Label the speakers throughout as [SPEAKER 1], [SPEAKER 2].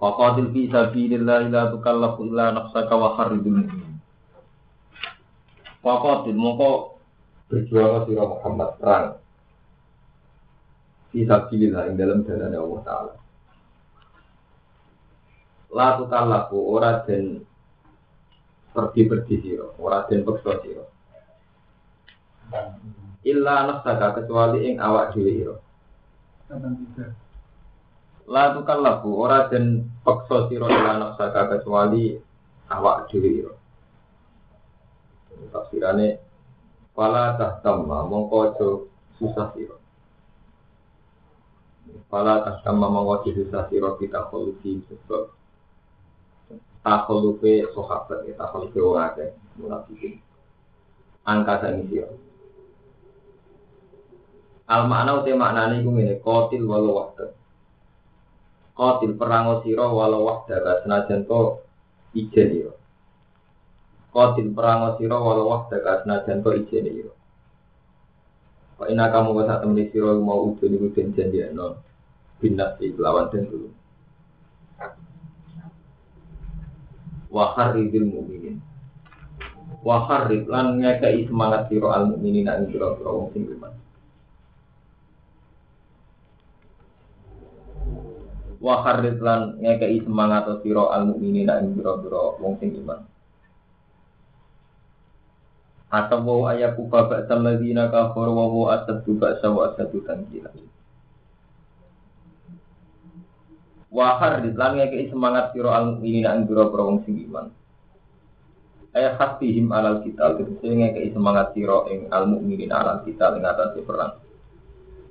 [SPEAKER 1] Waqatil fi sabilillah la tukallafu illa nafsaka wa kharridul mu'min. Waqatil mongko berjuang sira Muhammad perang. Fi sabilillah ing dalam jalan Allah taala. La tukallafu ora den pergi-pergi sira, ora den peksa sira. Illa nafsaka kecuali ing awak dhewe sira. La tukallafu ora den paksa sira ila nafsaka kecuali awak dhewe ira. Tafsirane fala tahtamma mongko aja susah sira. Fala tahtamma mongko aja susah sira kita khulufi sebab takhulufe sahabat ya takhulufe ora akeh munafikin. Angka sangi sira. Al makna uti maknane iku ngene qatil walau wahda. Qatil perang sira walau wahda senajan to ijen ira. Qatil perang sira walau wahda senajan to ijen ira. Kok ina kamu kok sak temene sira mau udun iku den binas di lawan den dulu. Wa kharridil mu'minin. Wa kharrid lan ngekei semangat sira al mukminin ing sira-sira wong sing iman. Wa kharrid lan ngekei semangat sira al mukminin ing pira-pira wong sing iman. Atau ayaku baba samadina kafir wa wa asadu ba'sa wa asadu tankila. Wa kharrid lan ngekei semangat sira al mukminin ing pira-pira wong sing iman. Ayah hasbihim alal kita, tegese ngekei semangat sira ing al mukminin alal kita ing atase perang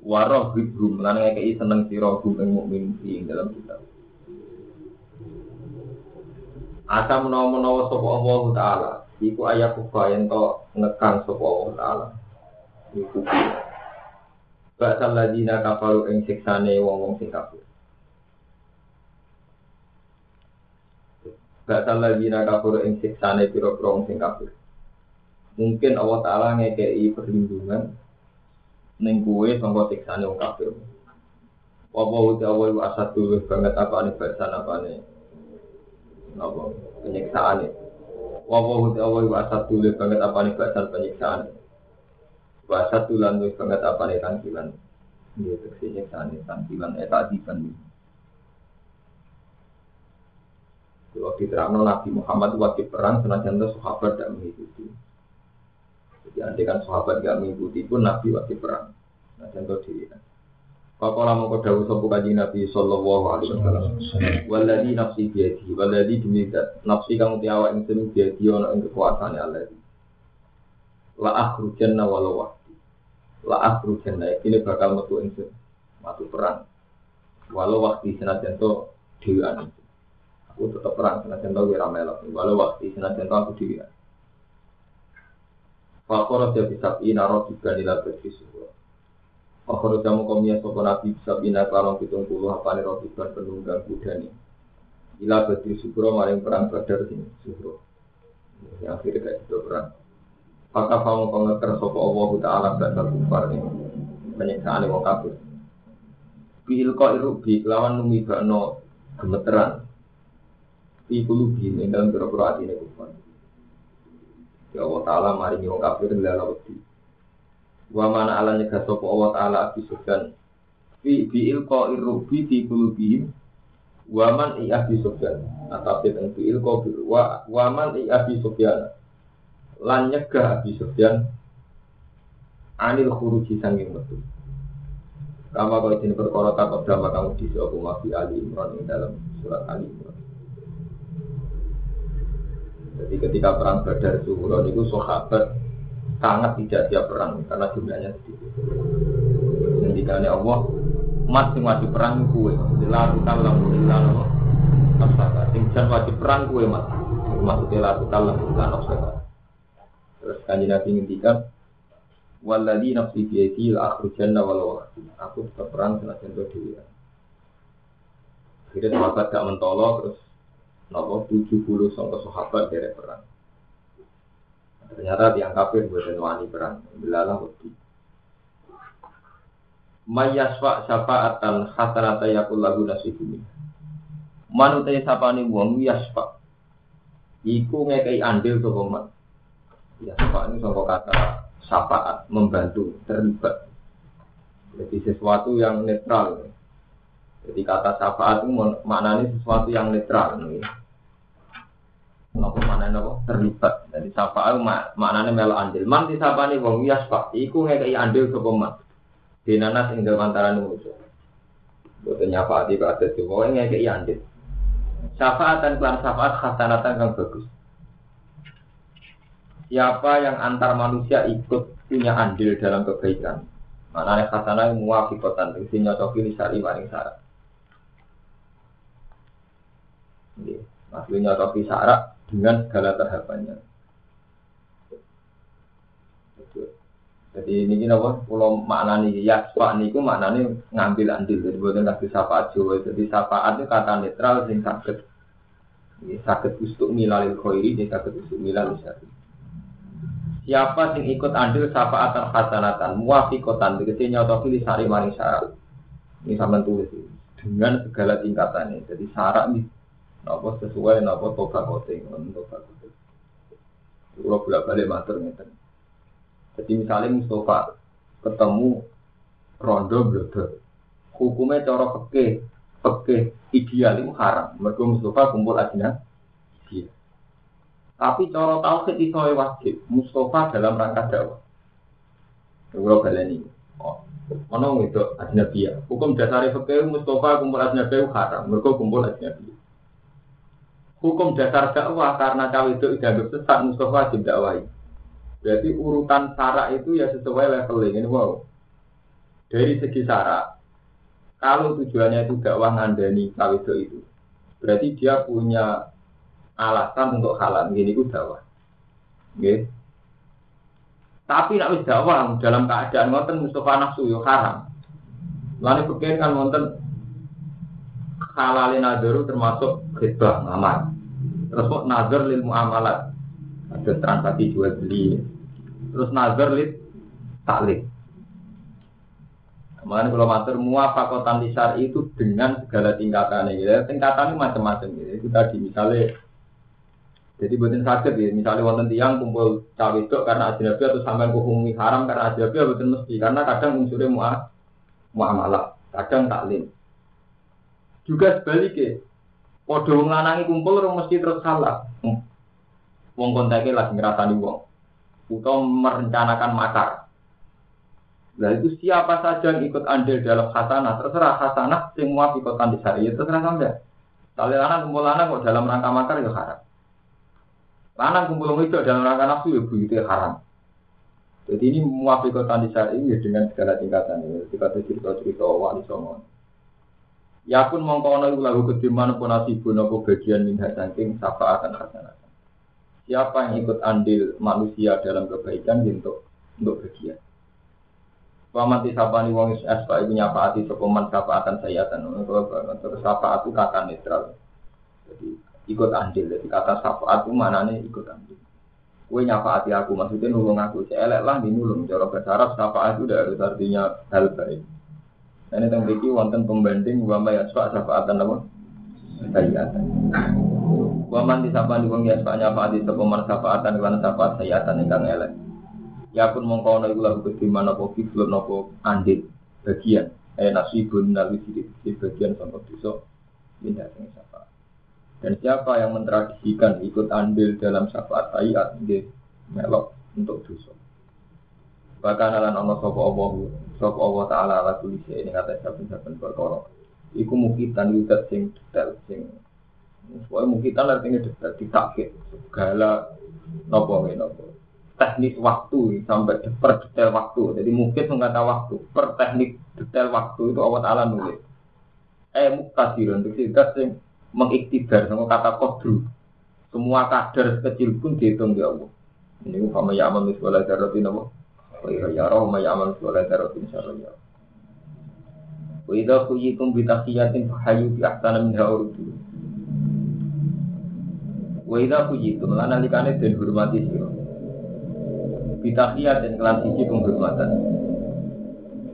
[SPEAKER 1] waroh hibrum lan ngekei seneng sira hum ing mukmin ing dalam kitab. Asa menawa-menawa sapa Allah taala iku ayat kufa yen to ngekang sapa Allah taala. Iku Ba'sal ladina kafaru ing siksane wong-wong sing kafir. Ba'sal ladina kafaru ing siksane pira-pira wong sing kafir. Mungkin Allah taala ngekei perlindungan ning kuwe sangka siksane wong kafir. Apa uti awal wa asad dulu banget apa nih bahasan apa? Nih apa penyiksaan Apa uti awal wa asad dulu banget apa nih bahasan penyiksaan? Wa asad tulan dulu banget apa nih tangkilan. Dia teksi nyiksaan tangkilan eh tadi kan Kalau diterangkan Nabi Muhammad waktu perang senajan itu sahabat tidak mengikuti. Jadi andai kan sahabat gak mengikuti pun Nabi waktu perang. Nah contoh kan. Pakola mau kau sopo kaji Nabi Sallallahu Alaihi Wasallam. Waladi nafsi biadi, waladi demi nafsi kamu tiawa yang seni biadi ono yang kekuasaan Allah. La akhrujanna walau wahdi. La akhrujanna ini bakal metu ingsun matu perang. Walau waktu senajan to dewan. Aku tetap perang senajan to wira melok. Walau waktu senajan to aku dewan. Fakor jadi sapi naro juga nilai berfisuk. Akhir jamu komia sopo nabi bisa bina kalong pitung puluh apa nih roti ban penunggang kuda nih. Ila badri sukro maring perang badar sini sukro. Yang akhirnya kayak itu perang. Maka kamu pengeker sopo Allah taala dasar kufar nih. Penyiksaan wong. Bil kok iru bi lawan numi bakno gemeteran. Di bulu bi ning dalam biro-biro hati kufar. Ya Allah taala maring wong kafir lalu wa mana ala nyegah sapa Allah taala Abi Sufyan fi bi ilqa irrubi fi qulubihim wa man i Abi Sufyan atau teng fi ilqa wa wa man i Abi Sufyan lan nyegah Abi Sufyan anil khuruji sanging metu. Kama kau ini perkara tak drama kamu di suatu mafi Ali Imran dalam surat Ali Imran. Jadi ketika perang Badar Zuhron itu sahabat sangat tidak siap perang karena jumlahnya sedikit. Ketika Allah, emas yang maju perang kue, lalu kalau ilah nafsaka. Sing jan wajib perang kue mas. Maksudnya la tukallam illa nafsaka. Terus kanji Nabi ngendikan Walladhi nafsi biyadi la akhrujanna walau Aku tetap perang senajan diri. Akhirnya sahabat gak mentolo terus Nopo 70 sangka sahabat dari perang. Ternyata tiang kafir buatan wani perang. Bilalah wedi. Mayasfa syafa'atan hasanata yakul lagu nasibumi. Manutai sapani wong yasfa. Iku ngekei andil sapa man. Yasfa ini sangka kata syafaat, membantu, terlibat. Jadi sesuatu yang netral. Jadi kata syafaat itu maknanya sesuatu yang netral. Napa mana napa terlibat. Jadi syafaat mak maknane melo andil. Man disapani wong yasfa. Iku ngekei andil sapa man. Dinana sing dalam antara manusia. Boten nyafaati pada semua yang kayak andil. Syafaat dan kelar syafaat khasanatan yang bagus. Siapa yang antar manusia ikut punya andil dalam kebaikan. Mana yang khasanah yang muafikotan. Isi nyocoki syari maring syarat. Maksudnya nyocoki syarat dengan segala tahapannya. Jadi ini apa? Kalau maknani ya pak niku maknani ngambil andil. Jadi bukan kasih syafaat Jawa. Jadi syafaat itu kata netral sing sakit. Sakit ustuk milalil khairi, ini sakit ustuk milalil syari. Siapa sing ikut andil syafaatan hasanatan muafiqatan tegese nyotoki li sari maring syarat. Ini sama tulis. Dengan segala tingkatannya. Jadi syarat ini apa sesuai apa toba kote, toba kote. Kalau bolak balik matur ngeten. Jadi misalnya Mustafa ketemu rondo blodo, hukumnya cara peke, peke ideal itu haram. Mereka Mustafa kumpul aja iya. Tapi cara tauhid itu wajib. Mustafa dalam rangka dakwah. Kalian ini, oh, mana itu ajnabiyah. Hukum dasar fikih Mustafa kumpul ajnabiyah haram. Mereka kumpul ajnabiyah. Hukum dasar dakwah karena cawe itu dianggap sesat Mustafa tidak dakwahi. Berarti urutan syarat itu ya sesuai leveling ini wow. Dari segi syarat, kalau tujuannya itu dakwah ngandani kawido itu, berarti dia punya alasan untuk halal. Gini itu dakwah. Okay. Tapi nak wis dakwah dalam keadaan ngoten Mustafa nafsu yo haram. Lalu pikir kan ngoten halalin nadaru termasuk khidbah ngamal. Terus kok nazar lil muamalat ada transaksi jual beli terus nazar lid taklik Kemarin kalau matur muafakotan lisar itu dengan segala tingkatannya gitu. Tingkatannya macam-macam gitu. Itu tadi misalnya jadi buatin sakit ya, misalnya wonten tiang kumpul cawe itu karena ajnabi atau sampai kuhumi haram karena ajnabi ya buatin mesti karena kadang unsurnya mua muamalah, kadang taklim. Juga sebaliknya, podo ngelanangi kumpul orang mesti terus salah. Wong kontaknya lagi ngerasani wong. Atau merencanakan makar. Nah itu siapa saja yang ikut andil dalam khasanah, terserah khasanah semua ikut andil syariah, terserah sampai. Kalau anak kumpul anak kok dalam rangka makar ya haram. Lanang kumpul itu dalam rangka nafsu ya itu haram. Jadi ini muafiqat tadi ini ya dengan segala tingkatan ya. Kita cerita-cerita wali songon. Ya pun mongkono lagu kediman pun asibun apa bagian minha saking akan hasanah. Siapa yang ikut andil manusia dalam kebaikan untuk untuk bagian. Paman disapani wong is asfa ibu nyafaati sokoman syafaatan sayatan. Terus syafaat itu kata netral. Jadi ikut andil. Jadi kata syafaat itu mana nih ikut andil. Kue nyafaati aku maksudnya nulung aku. Celek lah di nulung. Cara bahasa Arab syafaat itu dari artinya hal baik. Ini tentang biki wonten pembanding wa ma yasfa syafaatan apa? Sayatan. Waman disapa di wong yasfa nyafa di sapa man syafaatan lan syafaat sayatan ingkang elek. Ya pun mongko ana iku lagu kediman apa kiflun apa andit bagian eh nasibun nabi sidik di bagian sampai besok tidak sing syafaat. Dan siapa yang mentradisikan ikut andil dalam syafaat sayat dia melok untuk dosa. Bahkan alan Allah sapa Allah sapa Allah taala ala tulis ini kata saben-saben perkara. Iku mukitan yudat sing detail sing Soalnya kita artinya ditakit segala nopo nopo teknik waktu sampai per detail waktu. Jadi mungkin mengata waktu per teknik detail waktu itu awat ala nulis. Eh mukadir untuk sehingga sing mengiktibar sama kata kodru. Semua kader kecil pun dihitung di Allah. Ini sama ya amal miswala darotin apa? Wa ya roh ma ya amal miswala darotin syaraya. Wa idza kuyitum bi tahiyatin fahayu bi ahsana minha urdu. Wa idza kuyitum lan nalikane den hormati sira. Bi tahiyatin kelan siji penghormatan.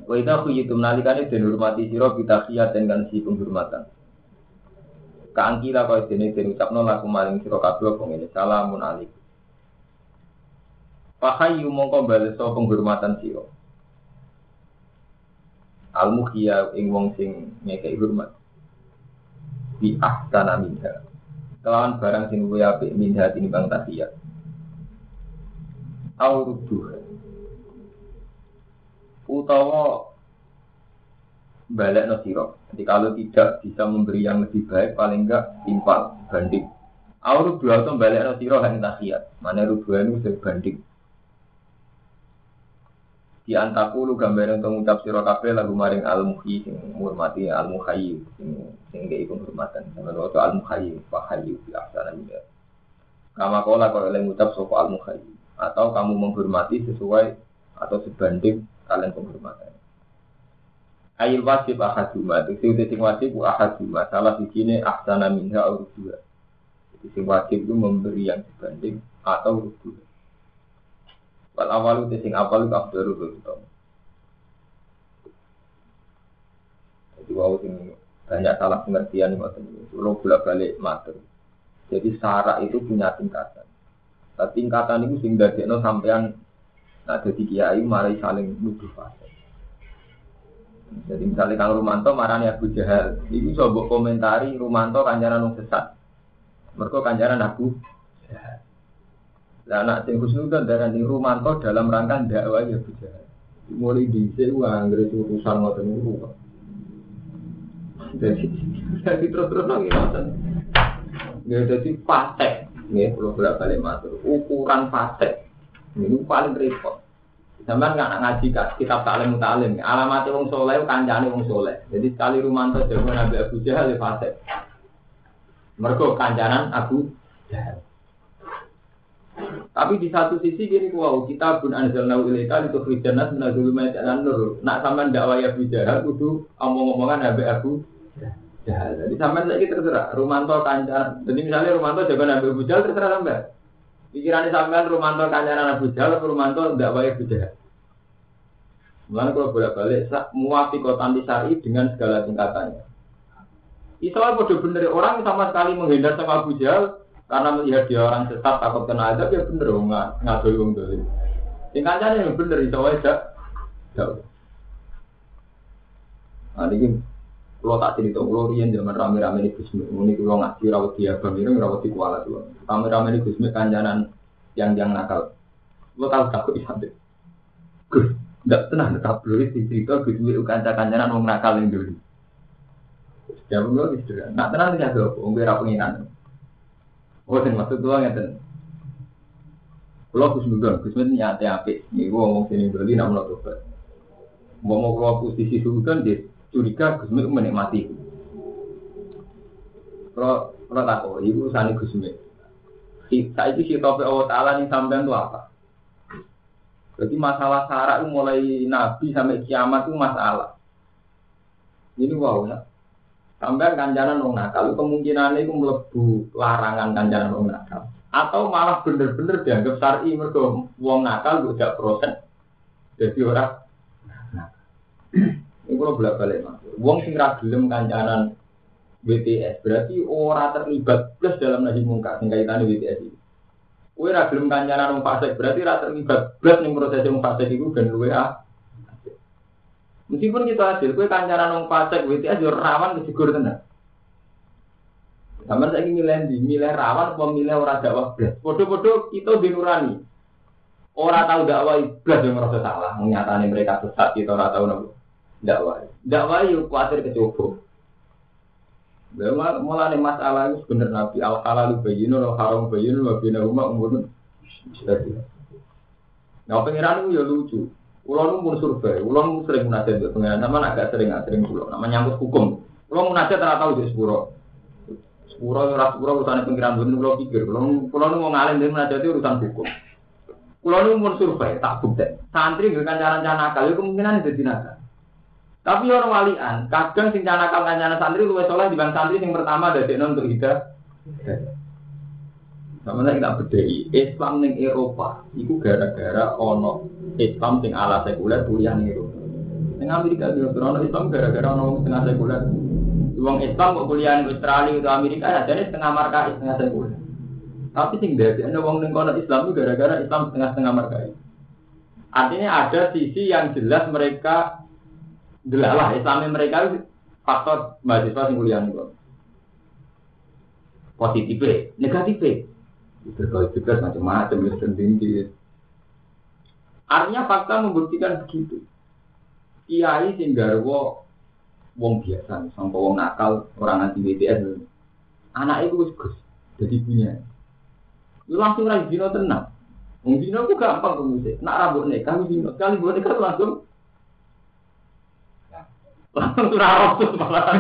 [SPEAKER 1] Wa idza kuyitum nalikane den hormati sira bi tahiyatin kan siji penghormatan. Kaangkila kaya dene den ucapno laku maring sira kabeh apa ngene salamun alaikum. Fahayu mongko baleso penghormatan sira. Al mukhiya ing wong sing ngekeki hormat. Bi ahsana minha. Kelawan barang sing luwih apik minha tinimbang tahiyat. Au rudduh. Utawa balik no siro. Jadi kalau tidak bisa memberi yang lebih baik, paling enggak timpal banding. Dua itu balik no siro hanya tahiyat. Mana rubah itu banding. Di antaku lu gambar untuk mengucap siro kafe lagu maring al muhi sing murmati al muhayyi sing sing gak ikut hormatan. Sama waktu al muhayyi fahayu di aksana juga. Kama kola kalau kalian mengucap sopo al muhayyi atau kamu menghormati sesuai atau sebanding kalian penghormatan. Ail wajib ahaduma, itu sing wajib ahaduma, salah di sini ahsana minha dua. Jadi sing wajib itu memberi yang dibanding atau dua. Wal awal itu sing awal itu abdaru begitu. Jadi wow sing banyak salah pengertian ini ini. Kalau bolak balik mater. Jadi syarat itu punya tingkatan. Nah, tingkatan itu sing dadekno sampean nah jadi kiai mari saling nuduh fase. Jadi misalnya Kang Rumanto marani Abu Jahal, itu coba komentari Rumanto kanjaran nung sesat. Mereka kanjaran Abu Jahal. Lah anak sing Husnudzon darah di Rumanto dalam rangka dakwah ya Jahal. Mulai di sini anggere urusan ngoten niku. Jadi jadi terus-terus lagi ngoten. Ya jadi fasek. Nggih, kalau bolak balik matur. Ukuran fasek. Ini paling repot. Sampai nggak ngaji kitab taklim talim. Alamat wong soleh kancane wong soleh. Jadi sekali Rumanto jago Nabi Abu Jahal ya fasik. Mereka kancanan Abu Jahal. Tapi di satu sisi gini wow kita pun anzalna ilaika itu khrijanat minazul dan nur. Nak sampean dakwah Abu Jahal kudu omong-omongan Abu Jahal. Jadi sampean lagi terserah. Rumanto kancan. Jadi misalnya Rumanto jago Nabi Abu Jahal terserah sampean. Pikirannya sampean Rumanto kancanan Abu Jahal, Rumanto tidak baik Abu Jahal. Mulai kalau bolak balik, muafi kota syari dengan segala tingkatannya. Islam bodoh bener orang sama sekali menghindar sama Abu Jahal karena melihat dia orang sesat takut kena azab ya bener nggak nggak wong dolim. Tingkatannya yang bener itu aja. Jauh. Nah ini kalau tak cerita, kalau rian zaman rame-rame di Gusmi, ini kalau ngaji rawat dia, bamiru rawat di kuala tuh. Rame-rame di Gusmi kanjanan yang yang nakal. Lo tahu takut isabel. Gus, tidak tenang, tabloid di cerita Gusmi kanca kanjanan mau nakal yang dulu. Ya gitu kan. Nak tenang tidak tuh, ungkir apa penginan. Oh, dan maksud tua ngeten. Kalau Gusmi dong, Gusmi nyate api. Nih gua ngomong sini dulu, nak mau tobat. Mau mau keluar posisi sultan dia curiga Gus menikmati. Kalau kalau tak kok, ibu sani Gus. Saya itu si topik Allah Taala nih sampean itu apa? Jadi masalah syarat mulai Nabi sampai kiamat itu masalah. Ini wow ya. Sampai kanjanan wong nakal, kemungkinan itu melebu larangan kanjanan wong nakal. Atau malah bener-bener dianggap syar'i mergo wong nakal tidak proses. Jadi orang ini kalau bolak balik mas. Wong sing ragilem kancanan BTS berarti orang terlibat plus dalam nahi mungkar sing kaitannya BTS ini. Kue ragilem kancanan wong berarti rata terlibat plus ning proses wong fasik itu dan luwe ah. Meskipun kita hasil, kue kancanan wong fasik BTS yo rawan kejegur tenan. Saya ingin milih di milih rawan, apa milih orang dakwah belas. Bodoh-bodoh kita dinurani. Orang tahu dakwah belas yang merasa salah, menyatakan mereka sesat kita orang tahu nabi dakwah. Dakwah yuk khawatir kecoba. Memang mulai masalah itu bener nabi al halal bayinun al haram bayinun wa bina umma umurun. Nah pengiran itu ya lucu. Ulon pun survei, ulon sering munajat ke pengiran sama agak sering nggak sering pulau. Namanya nyangkut hukum. Ulon munajat ternyata tahu di sepuro. Sepuro ora sepuro urusan pengiran bener kula pikir. Kula kula nu mau ngalim dhewe menajati urusan hukum. Kula nu mun survei tak bukti. Santri nggak kancaran nakal, itu kemungkinan jadi nakal. Tapi orang walian, kadang sing nakal kancaran santri luwes soleh dibanding santri sing pertama dari non untuk hidup. Sama kita bedai Islam ning Eropa, itu gara-gara ono Islam sing ala sekuler kuliah Eropa. Ning Amerika juga ono Islam gara-gara ono setengah sekuler. Wong Islam kok kuliah ning Australia atau Amerika ya jadi setengah markai setengah sekuler. Tapi sing dadi ana wong ning kono Islam itu gara-gara Islam setengah-setengah markai. Artinya ada sisi yang jelas mereka delalah Islamnya mereka faktor mahasiswa sing kuliah ning Positif, negatif berkali juga macam-macam ya sendiri. Artinya fakta membuktikan begitu. Kiai sing garwo wong biasa, sampai wong nakal, orang anti BTS. Anak itu gus jadi punya. Lu langsung lagi dino tenang. Wong dino aku gampang kemusik. Nak rambut kami dino. Kali buat kan langsung langsung rarok tuh malah.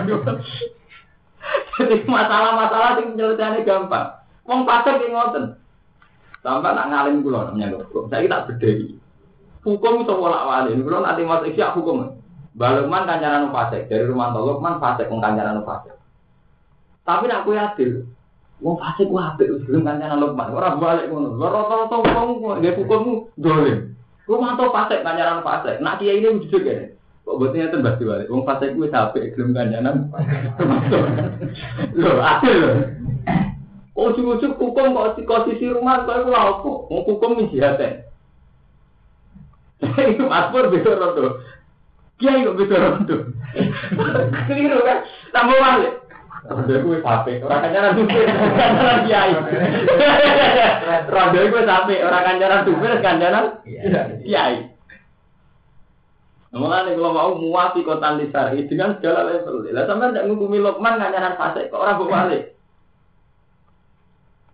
[SPEAKER 1] Jadi masalah-masalah yang penyelesaiannya gampang. Wong pasar ki ngoten. Sampai nak ngalim kula namanya kok. Saya tak bedheki. Hukum itu bolak-balik. Kula nanti masuk siap hukum. Balukman kancaran fasik dari rumah Lukman fasik wong kancaran fasik. Tapi nak kowe adil. Wong fasik ku apik wis belum kancaran Lukman. Ora balik ngono. Rata-rata wong nggih hukummu dolim. Rumah to fasik kancaran fasik. Nak kiai ini wujud kene. Kok botnya itu mbak diwali. Wong fasik ku sampai belum kancaran. Lho, adil lho. Ujung-ujung hukum kok posisi rumah kok iku apa? Wong hukum iki jihate. Iku paspor beda rondo. Kiai kok beda rondo. Keliru kan? Tambah balik. Rondo kuwi sampe ora kancaran dupir, kancaran kiai. Rondo kuwi sampe ora kancaran dupir, kancaran kiai. Mulane kalau mau muafi kota lisari dengan segala level. Lah sampean ndak ngukumi Lokman kancaran fase kok ora balik.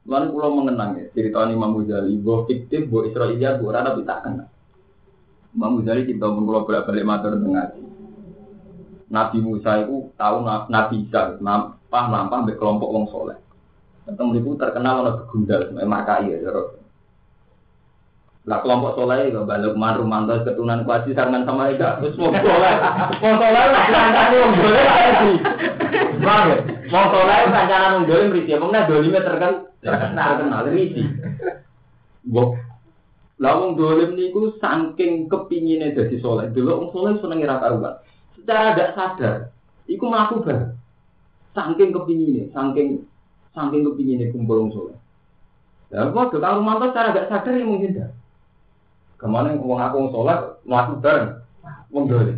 [SPEAKER 1] Lalu pulau mengenang ya, cerita ini Imam Ghazali, bahwa fiktif, Israelia, bahwa rana tapi tak kenal. Imam Ghazali kita pun kalau bolak balik matur dengan Nabi Musa itu tahu Nabi Isa, nampah nampah be kelompok wong soleh. Ketemu itu terkenal oleh begundal, maka iya. Lah kelompok soleh itu balik man rumanto keturunan kuasi sarangan sama Ega, terus soleh, mau soleh lah wong soleh. Bang, mau soleh kancane wong soleh berisi, emangnya dolimnya terkenal terkenal risi. Bok. Lah wong dolim niku saking kepingine dadi soleh. Dulu wong soleh seneng ora karuan. Secara tidak sadar, iku mlaku bar. Saking kepingine, saking saking kepingine kumpul wong soleh. Lah kok kang rumanto secara gak sadar ya mungkin dah. Ke mana wong aku soleh wong dolim.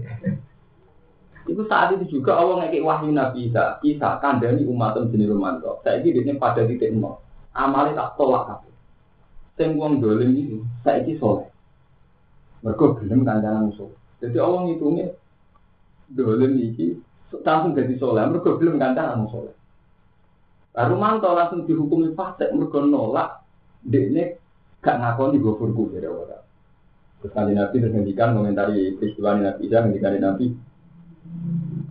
[SPEAKER 1] Itu saat itu juga Allah ngekik wahyu Nabi Isa, Isa kandani umat jenis Romanto. Saya ini pada titik nol amale tak tolak kabeh. Sing wong dolim iki saiki soleh. Mergo gelem kancanan musuh. Jadi Allah ngitungnya dolim iki langsung jadi soleh. Mergo gelem kancanan musuh. Lalu manto langsung dihukumi fasik mergo nolak dekne gak ngakoni gofurku dari Allah. Terus Nabi terus komentari peristiwa Nabi Isa ngendikan Nabi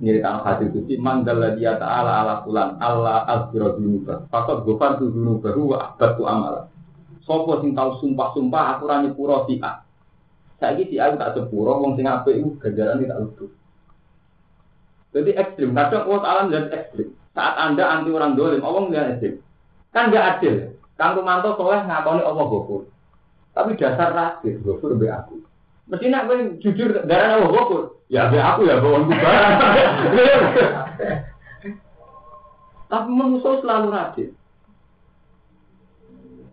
[SPEAKER 1] nyeritaan hadis itu manggal dia ta'ala ala fulan Allah azbiro dunuba. Fakot gofar tu dunuba huwa abadu amala. Sopo sing tau sumpah-sumpah aku rani puro si A. Saya si A tak sepuro wong sing apik itu ganjaran tidak lucu jadi ekstrim kadang Allah Ta'ala dan ekstrim. Saat anda anti orang dolim Allah melihat ekstrim. Kan gak adil. Kang Rumanto soleh ngakoni Allah gofur. Tapi dasar rasis gofur be aku Mesti nak gue jujur darah Allah gofur Ya be aku ya bawa barang. Tapi manusia selalu rajin.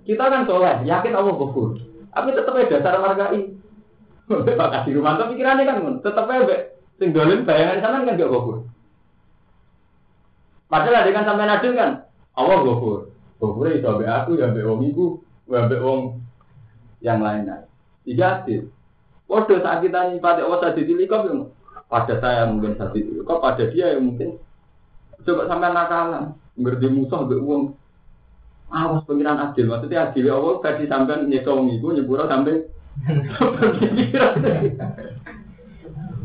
[SPEAKER 1] Kita kan soleh, yakin Allah gofur. Tapi tetap dasar margai. Pak kasih rumah tapi pikirannya kan tetap aja sing dolim bayangan sana kan gak gofur. Padahal ada kan sampai nadil kan Allah gofur. Gofur itu be aku ya be wong iku, ya be wong yang lain-lain. Tiga adil. Waduh saat kita nyipati Allah saja di kok pada saya mungkin saat itu, kok pada dia yang mungkin coba sampai nakalan, ngerti musuh be uang. Awas pengiran adil, maksudnya adil ya Allah tadi sampai nyekong ibu nyepura sampai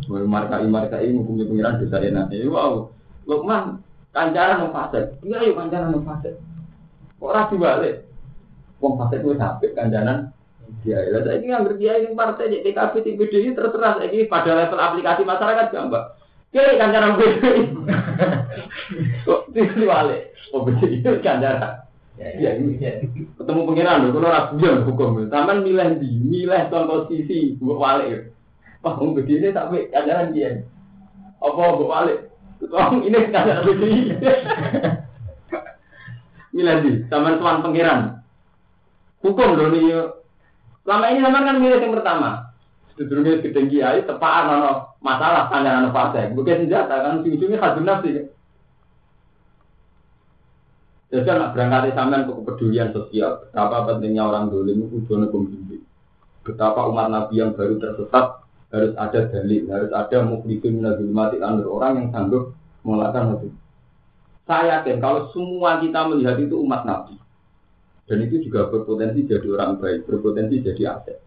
[SPEAKER 1] Woi marka i marka i hukumnya pengiran dosa enak. Wow, Lukman Kancaran mau fase. Iya yuk kancaran mau fase. Kok ora dibalik? Wong fase kuwi sampai kancanan ya saya ini ngambil dia ini partai di TKP TPD ini terserah ini pada level aplikasi masyarakat gampang kiri kancaran BDI kok dibalik oh BDI itu kancaran Ya, ini ketemu pengiran loh, kalau ragu yang hukum, taman milih di, milih contoh sisi, buat balik. Wah, um begini tapi kancaran dia. Apa buat balik? Wah, ini kancaran begini. milih di, taman tuan pengiran. Hukum loh nih. Selama ini taman kan milih yang pertama. Sedurungnya gedeng kiai, tepaan ono masalah kancaran fase. Bukan senjata kan, ujung-ujungnya khadun nafsi. Jadi anak berangkat sampean ke kepedulian sosial. Betapa pentingnya orang dolim itu kudono pembimbing. Betapa umat Nabi yang baru tersesat harus ada dalil, harus ada mukhlifin mati anur orang yang sanggup melakukan itu. Saya yakin kalau semua kita melihat itu umat Nabi. Dan itu juga berpotensi jadi orang baik, berpotensi jadi aset.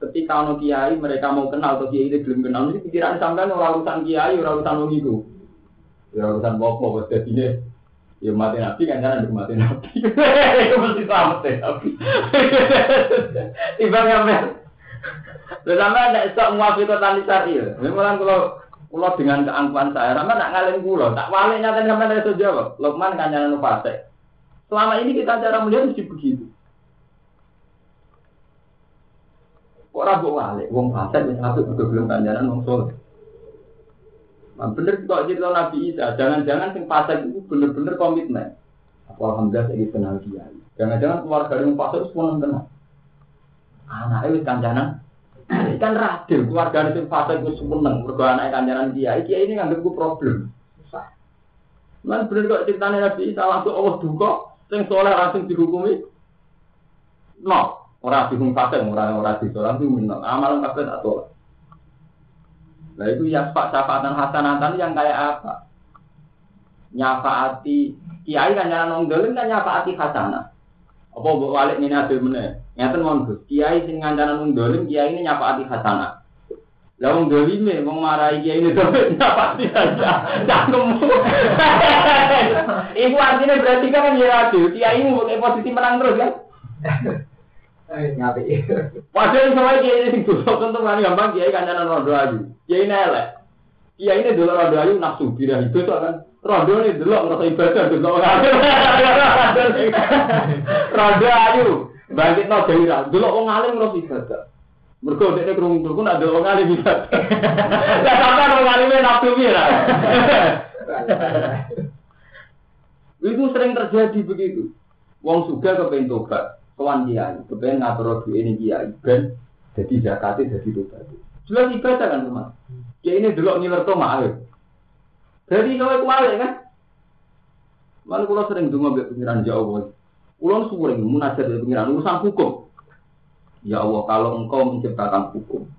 [SPEAKER 1] Ketika ono kiai mereka mau kenal atau kiai ini belum kenal, ini pikiran sampean orang urusan kiai, orang urusan wong itu. Ya urusan bopo, jadi ini Ya mati nabi kan jangan mati nabi. Itu mesti selamat ya nabi. Tiba ngamen. Lalu sama ada esok muafi kota nisaril. Memang kalau kalau dengan keangkuhan saya, sama nak ngalahin pulau, tak wali nyata sama dari itu jawab. Lokman kan jangan lupa Selama ini kita cara melihat mesti begitu. Kok ragu wali, wong fasik wis apik belum kanjaran wong soleh. Nah, bener kok cerita Nabi Isa, jangan-jangan sing fasik itu bener-bener komitmen. Aku alhamdulillah saya kenal dia. Jangan-jangan keluarga yang itu semua kenal. Anaknya wis kancanan. Kan radil keluarga yang fasik itu seneng mergo anake kancanan dia. Iki ini nganggep ku problem. Man bener kok ceritanya Nabi Isa langsung Allah duka sing soleh langsung dihukumi. No, ora dihukum fasik, ora ora disoleh langsung amal kabeh tak tolak. Nah itu ya pak syafaatan hasanatan yang kayak apa? Nyafaati kiai kan jangan nonggelin kan nyafaati hasanah. Apa buat walik ini ada mana? Nyata monggo. Kiai sing ngancanan nonggelin kiai ini nyafaati hasanah. Lah wong dolime wong marahi kiai ini tuh nyafaati hasanah. Cangkem. Iku artinya berarti kan ya adil. Kiai ini pakai posisi menang terus kan? Ngapi. Padahal sama kiai ini dosa tentu kan gampang kiai kancanan rondo ayu. Kiai ini elek. Kiai ini dulu rondo ayu nafsu bira itu kan. Rondo ini dulu ngerasa ibadah dulu Rondo ayu bangkit no dewi dulu orang alim ngerasa ibadah. Udah ini kerung kerung ada orang alim ibadah. Ya sampai orang alimnya nafsu bira. Itu sering terjadi begitu. Wong suga kepengen tobat kawan kiai, kepengen ngatur ini kiai, ben jadi zakatnya jadi tobat. Jelas ibadah kan teman. Kiai ini dulu ngiler to mahal. Jadi kalau kemarin kan, Malah kalau sering dengar mbek pengiran Jawa. Kulo sering munajat dari pengiran urusan hukum. Ya Allah, kalau engkau menciptakan hukum,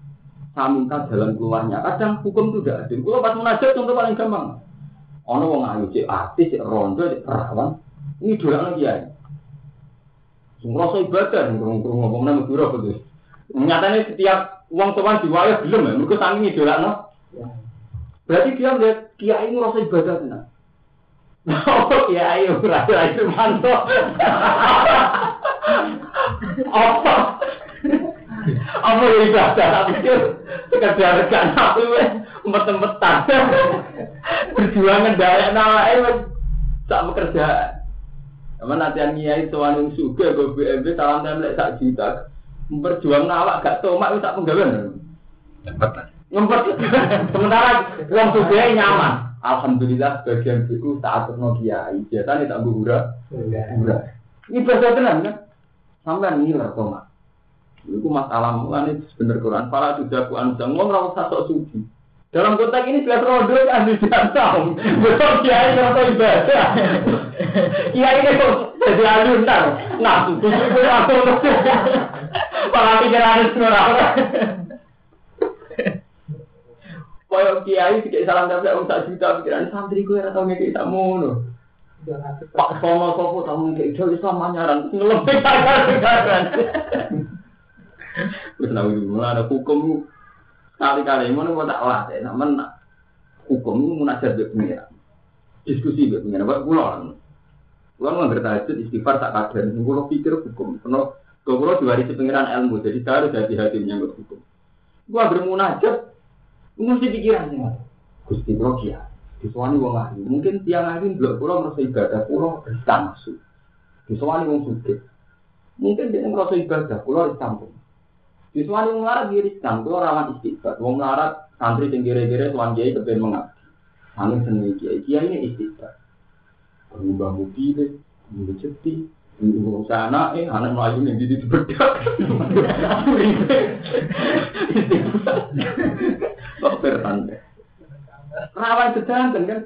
[SPEAKER 1] saya minta jalan keluarnya. Kadang hukum itu tidak adil. Kalau pas munajat contoh paling gampang. Ono wong ayu cek artis, cek rondo, cek perawan. Ini dulu lagi ya. Ngerasa ibadah, ngurung-ngurung ngomong nama apa tuh. Nyatanya setiap uang tuan diwayah belum ya, mereka sangi idola no. Berarti dia melihat kiai ngerasa ibadah tenang. Oh kiai rasa itu mantap. Apa? Apa yang ibadah? Tapi pikir sekedar gak nabi wes empet-empetan. Perjuangan daya nawa eh tak bekerja. Sama nanti yang nyai tuan yang suka gue BMB salam template sak juta. Memperjuang awak gak tomak itu tak penggawean. Ngempet. Sementara uang suka nyaman. Alhamdulillah bagian itu saat terno kiai. Biasanya tak buhura. Buhura. Ini tenang kan? Sampai ngiler tomak. Itu masalah mulanya bener Quran. Para sudah ku anu ngomong satu suci. Dalam konteks ini jelas rodo kan di tahu. Betul kiai rodo ibadah. Kiai ini kok jadi aluntar. Nah, itu itu aku. Malah pikiran itu ora. Koyo kiai sik salam sampe wong sak juta pikiran santri ora tau ngeki tak ngono. Pak Sono sopo tau ngeki ijo iso manyaran ngelembe kagak-kagaran. Wis nawi mulane hukum Kali-kali ngono kok tak latih, namun hukum munajat be pengira. diskusi gitu, pengen apa pulau. Pulau nggak bertahajud istighfar tak kadar, pulau pikir hukum. Karena kalau pulau diwarisi pengiran ilmu, jadi saya harus hati-hati menyangkut hukum. Gua bermunajat, mesti pikirannya. Gusti pulau kia, disuani wong ahli. Mungkin tiang ahli belum pulau merasa ibadah, riskan masuk. Disuani wong suge. Mungkin dia merasa ibadah, pulau riskan pun. Disuani wong larat dia riskan, pulau rawan. Wong larat santri tinggi kira tuan kiai kepen mengabdi. Angin seneng kiai, kiai ini istighfar. Berubah bukti deh, berubah ceti, eh, anak melayu yang jadi bedak. Kok bertan. Rawan sedanten kan,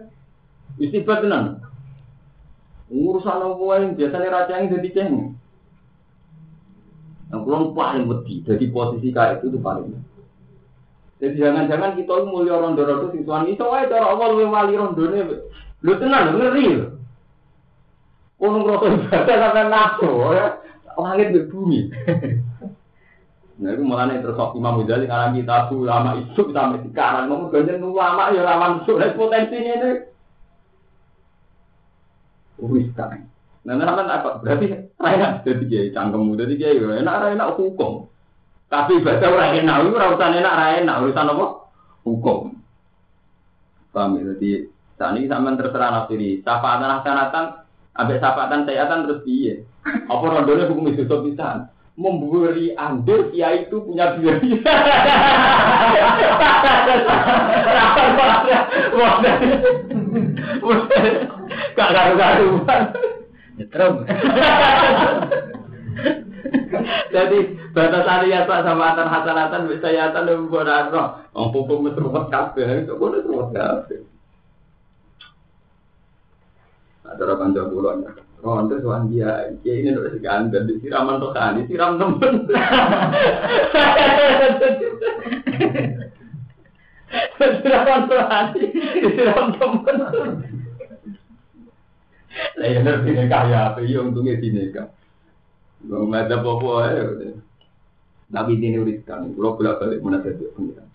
[SPEAKER 1] istighfar tenan. Urusan yang biasanya raja yang jadi ceng. Yang pulang paling wedi, jadi posisi kayak itu tuh paling. Jadi jangan-jangan kita mulia rondo-rondo sing tuan itu wae cara Allah luwih wali rondone. Lho tenan lho ngeri lho. Ono ngrasa ibadah sampe nafsu ya. Langit di bumi. Nah, itu malah terus Imam Ghazali ngarang kitab ulama isu sampai sekarang. Ngomong ganjen ulama ya lawan sulit potensinya ini. Wis kan. Nah, nah, apa? Berarti enak jadi kiai cangkemmu jadi kiai enak enak hukum. Tapi ibadah ora enak, itu ora urusan enak, ora enak, urusan apa? Hukum. Paham ya? Jadi saat ini sampean terserah nafsiri. Syafaatan hasanatan, ambek syafaatan sayatan terus piye? Apa rondone hukum itu bisa? Memberi andil ya itu punya biaya. Gak karu-karuan. Nyetrum. Jadi batasan ya pak sama antar hasanatan bisa ya atan dan bukan roh. Om pupuk mesruwet kafe itu boleh mesruwet kafe. Ada orang jauh bulan. Oh, nanti tuan dia, dia ini udah segan dan disiraman tuh kan, disiram temen. Disiraman tuh disiram temen. Lah ya ngerti nih kaya apa, iya untungnya di nikah. Bang ada apa ya. Nabi ini uriskan, kalau bolak balik mana saja pengiran.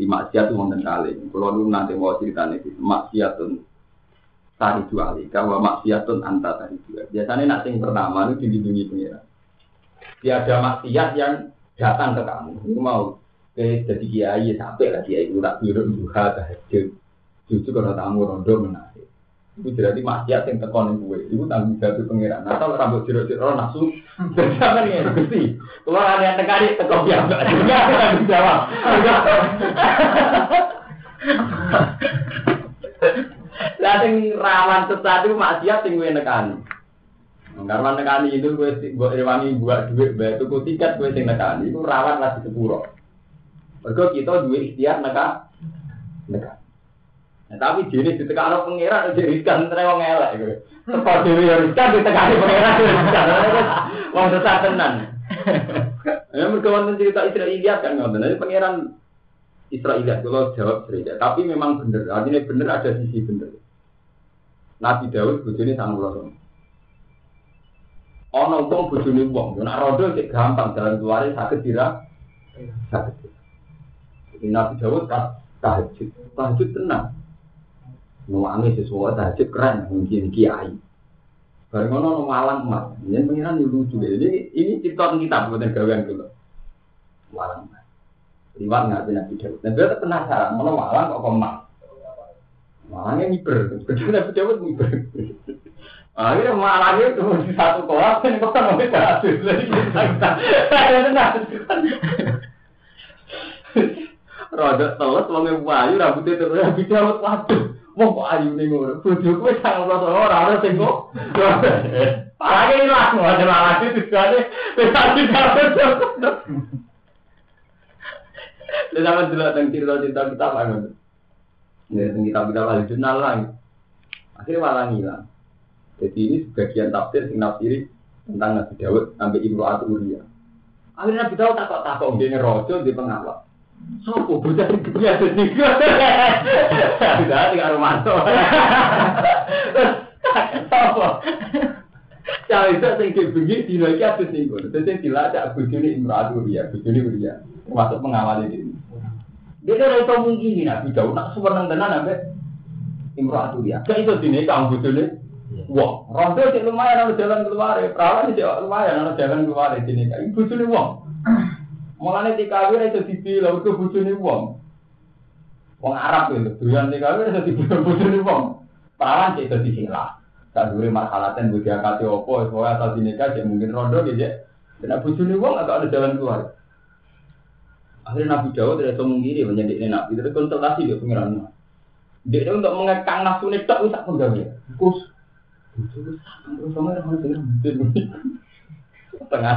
[SPEAKER 1] Di maksiat wonten kali. Kalau lu nanti mau cerita nih, maksiatun tari dua kali. Kalau maksiatun anta tari dua. Biasanya nanti yang pertama itu dilindungi pengiran. Tiada maksiat yang datang ke kamu. Itu mau ke jadi kiai sampai lah kiai itu tak biru duha tahajud. Justru kalau tamu rondo menarik. Itu berarti maksiat yang tekon gue. Itu tanggung jawab pengiran. Nah kalau rambut jero-jero nafsu, jadi apa nih? Gusti, kalau ada yang tekani tekon ya, enggak tanggung jawab. Lah sing rawan sesat itu maksiat sing gue nekani. Karena nekani itu gue buat rewangi buat duit, buat tuku tiket gue sing nekani itu rawan lah di sepuro. Kita duit ikhtiar neka, neka. Nah, tapi jenis di tengah pengiran jadi riskan terus wong elek gitu. Teko dhewe ya riskan di tengah pengiran ya riskan. Wong sesat tenan. Ya mergo wonten cerita Israiliyat kan ngoten. Jadi pangeran Israiliyat kalau jawab Israiliyat, tapi memang bener. Artinya bener ada sisi bener. Nabi Daud bojone sangat loro. Ono wong bojone wong, nek rodo sik gampang jalan keluar sakit dira. Sakit. Jadi Nabi Daud tahajud, tahajud tenang. Nuwangi sesuatu tahajud keren, mungkin kiai. Bareng ono malang emas, ini pengiran lucu. Ini ini cerita kita bukan gawean dulu. Malang emas. Liwat ngerti Nabi Daud. Nabi Daud penasaran, mana malang kok emas? Malangnya ngiber, kedua Nabi Daud ngiber. Akhirnya malangnya itu di satu kolam, ini kok mau tahajud. Ada tenang. Rodok teles, wongnya wayu, rambutnya terus Nabi Daud, waduh. Wong kok ayu ning ngono. Bojo kowe sangat rasa ora ora sing kok. Parane ilang wae malah iki tujuane wis tadi kabeh. Lha sampe dulu teng cerita-cerita kita apa ngono. Ya teng kita kita wali jurnal lah. Akhirnya malah ngilang. Jadi ini sebagian tafsir sing nafsiri tentang Nabi Daud sampai Imro'at Uriya. Akhirnya Nabi Daud takut-takut dia ngerojo di pengawal. Sopo bocah sing gede ada sing gede. Sudah tiga romanto. Sopo. Cari saya sing gede begi di lagi apa sih gue? Tadi saya dilacak bujuni imradu dia, bujuni dia masuk mengawali dia. Dia kan itu mungkin nih nabi jauh nak super nang tenan nabe imradu dia. Kayak itu sini kang bujuni. Wah, rontok sih lumayan harus jalan keluar ya. Perawan sih lumayan harus jalan keluar di sini. Kayak bujuni wong. Mulane dikawin itu dibilang ke bojone wong. Wong Arab itu, doyan dikawin itu dibilang bojone wong. Perawan sik dadi silah. Tak dure marhalaten budi akati opo, soalnya asal dinikah ya mungkin rondo gitu ya. Kena bojone wong agak ada jalan keluar. Akhirnya Nabi Dawud tidak semungkiri menjadi Nabi, itu konsultasi dia pengiran. Dia untuk mengekang nafsu ini tak bisa penggawe. Kus, terus sama orang Tengah.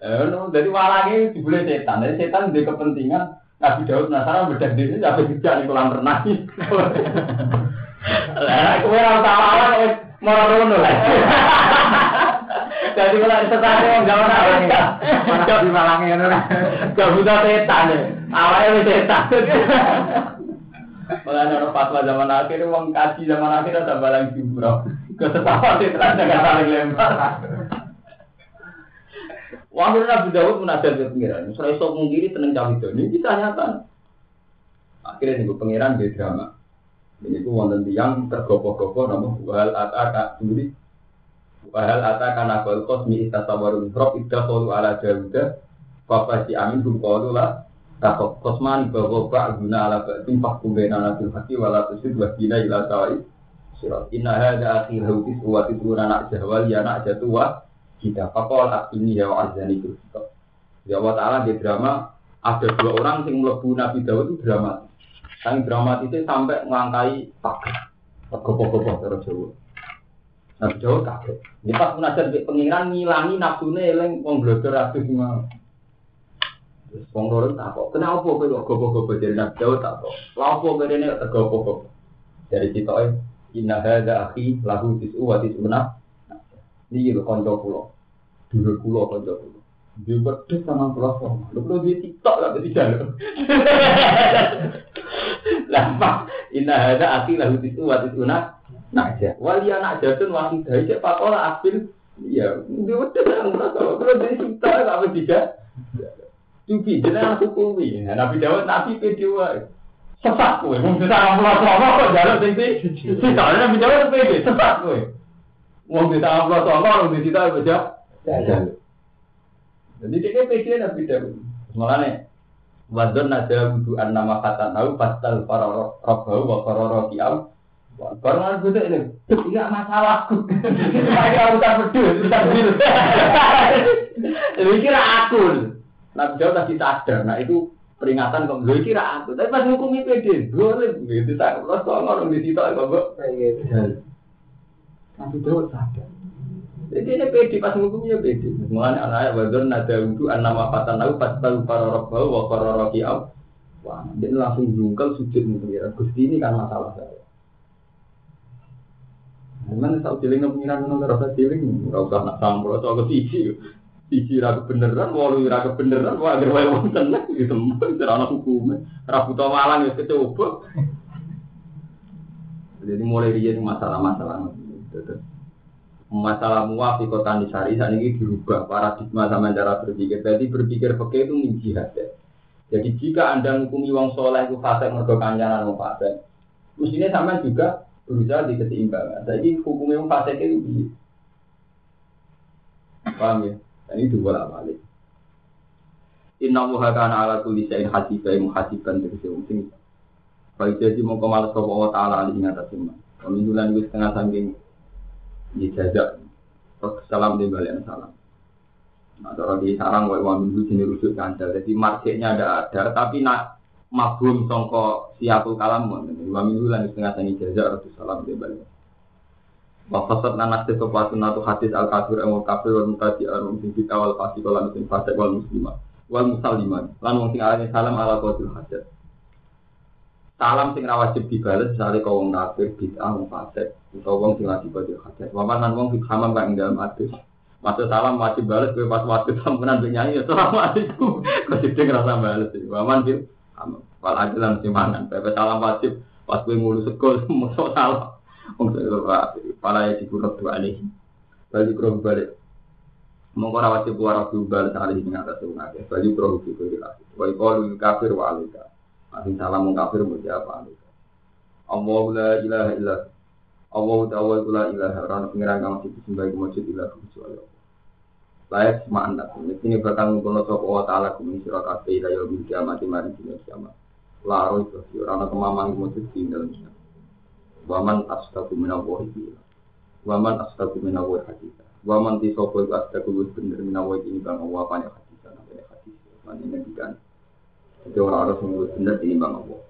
[SPEAKER 1] Eh, dari walangnya dibully setan. Dari setan dia kepentingan Nabi Daud penasaran bedah diri sampai tidak di kolam renang. Lah, kowe ora tau awak mau ngono lah. Jadi kalau setan yang gak mana orang Mana di malangnya ngono lah. Gak buta setan deh. Awalnya wis setan. Malah ada fatwa zaman akhir, uang kaji zaman akhir ada balang jumroh. Kesetapan setan jangan saling lempar. Wahyu Nabi Dawud menadar ke pengiran. Misalnya sok mungkiri tenang cawe itu. Ini bisa nyata. Akhirnya nih pengiran di drama. Ini tuh wonten tiang tergopoh-gopoh nama wahal ataka sendiri. Wahal ataka nabal kosmi istasawarun rob idda kolu ala jawuda. Bapak si amin hum kolu lah. Takut kosman bahwa pak guna ala ba'dim fakum bena nabil hati wala tusid wahina ila tawai. Surat inna hadha akhir hautis uwatis anak jahwal ya anak jatuh kita pakol ini ya azan itu. Ya Allah Taala di drama ada dua orang yang melebu Nabi Dawud itu drama. Yang drama itu sampai melangkai pagar. Gopoh-gopoh terus Jawa. Nabi Dawud kaget. Ini pas munajat di pengiran ngilangi nafsunya wong blodor aduh semua terus wong loro tak kok kenapa kok kok gopoh-gopoh dari Nabi Dawud tak kok? Lapo kene nek gopoh-gopoh dari kita inna hadza akhi lahu tis'u wa tis'una. Ini lho kanca kula dulu kulo kanca kulo. Dia berdek sama pulau sama. Lu perlu dia tiktok lah di jalan. Lama, inna ada api lahu itu waktu itu nak naja. Wali anak jatun dari siapa pola afil. Iya, dia berdek sama pulau sama. Perlu dia tiktok lah apa tidak? Cuci, jenah hukumi. Nabi Dawud nabi kedua. Sesat kowe, mung sama pulau sama kok jalan tinggi. Tidak, Nabi Dawud pede, sesat kowe. Wong sama pulau sama, wong di situ aja. Jadi dia pede nabi Dawud. Malah nih, wadon nada wudu an nama kata tahu pasal para robbau wa para rokiam. Aku tuh ini, tidak masalahku. Saya urusan pedul, urusan pedul. Jadi kira aku. Nabi Dawud tadi sadar, nah itu peringatan kok gue kira aku. Tapi pas hukum pede, boleh gitu. Tak, lo soalnya orang di situ, kok. Nabi Dawud sadar. Jadi ini pede pas hukumnya pede. Mengenai anak wadon nada untuk anak mafatan aku pas tahu para robbau wa para rokiam. Wah, dia langsung jungkel sujud mengira. Gusti ini kan masalah saya. Mana tahu ciling pengiran nol rasa ciling, rasa nak sambal atau ke sisi, sisi ragu beneran, walau ragu beneran, wah agar wae wonten lah, gitu, cerana hukumnya, tau malang ya kecoba. Jadi mulai dia masalah-masalah masalah muafi kota nisari saat ini dirubah paradigma sama cara berpikir. Jadi berpikir pakai itu min ya. Jadi jika anda menghukumi wong soleh itu fasik mergo kancanan wong fasik, mestinya sama juga berusaha di keseimbangan. Jadi hukumnya wong fasik itu bi. Paham ya? Dan itu bola balik. Inna wuha kana ala kulli syai'in hasiba muhasiban tegese wong sing. Baik jadi mau kemales kau Allah Ta'ala alih ingat asimah. Pemindulan itu setengah saking dijajak salam di balik salam. Nah, kalau di sarang wae wong minggu sini rujuk kandel. Jadi marketnya ada ada, tapi nak mabum songko siapul kalam mon. Dua minggu lan setengah tani jajak ratus salam di balik. Wafasat nanas itu pasun atau hadis al kafir emol kafir wal mutasi arum sing kita wal fasi wal muslim fasik wal muslimah wal musaliman lan wong sing salam ala qatil hajat. Salam sing ra wajib dibales kau wong kafir bid'ah wong utawa wong sing lagi badhe hajat. Waman nan wong hamam kang ing dalem hadis. Maksud salam wajib bales kowe pas waktu sampenan nyanyi ya assalamualaikum. Kok sithik rasa bales. Waman bil. Wal ajalan simanan. Pepe salam wajib pas kowe ngulu sekol mosok salam. Wong pala ya dikurut dua alih. Bali kro balik. Mongko ora wajib ora bal salih ing atas wong akeh. Bali iki kowe dilasi. Wa qalu kafir wa alika. Asing salam wong kafir apa alika. Allah la ilaha illa Allah ta'ala la ilaha orang pengiran kang sing disembah iku mujud ilah kecuali Allah. Layak semangat. Ini bakal ngumpulno sapa wa ta'ala kum sira kabeh ila yaumil kiamat mari dina kiamat. Laro itu orang kemamang mujud di dalam kiamat. Waman asdaku minallahi bila. Waman asdaku minallahi haditha. Waman ti sapa iku wis bener minallahi ini bang Allah apa haditha namanya hadis. Mane ngendikan. Jadi orang harus menurut bener ini bang Allah.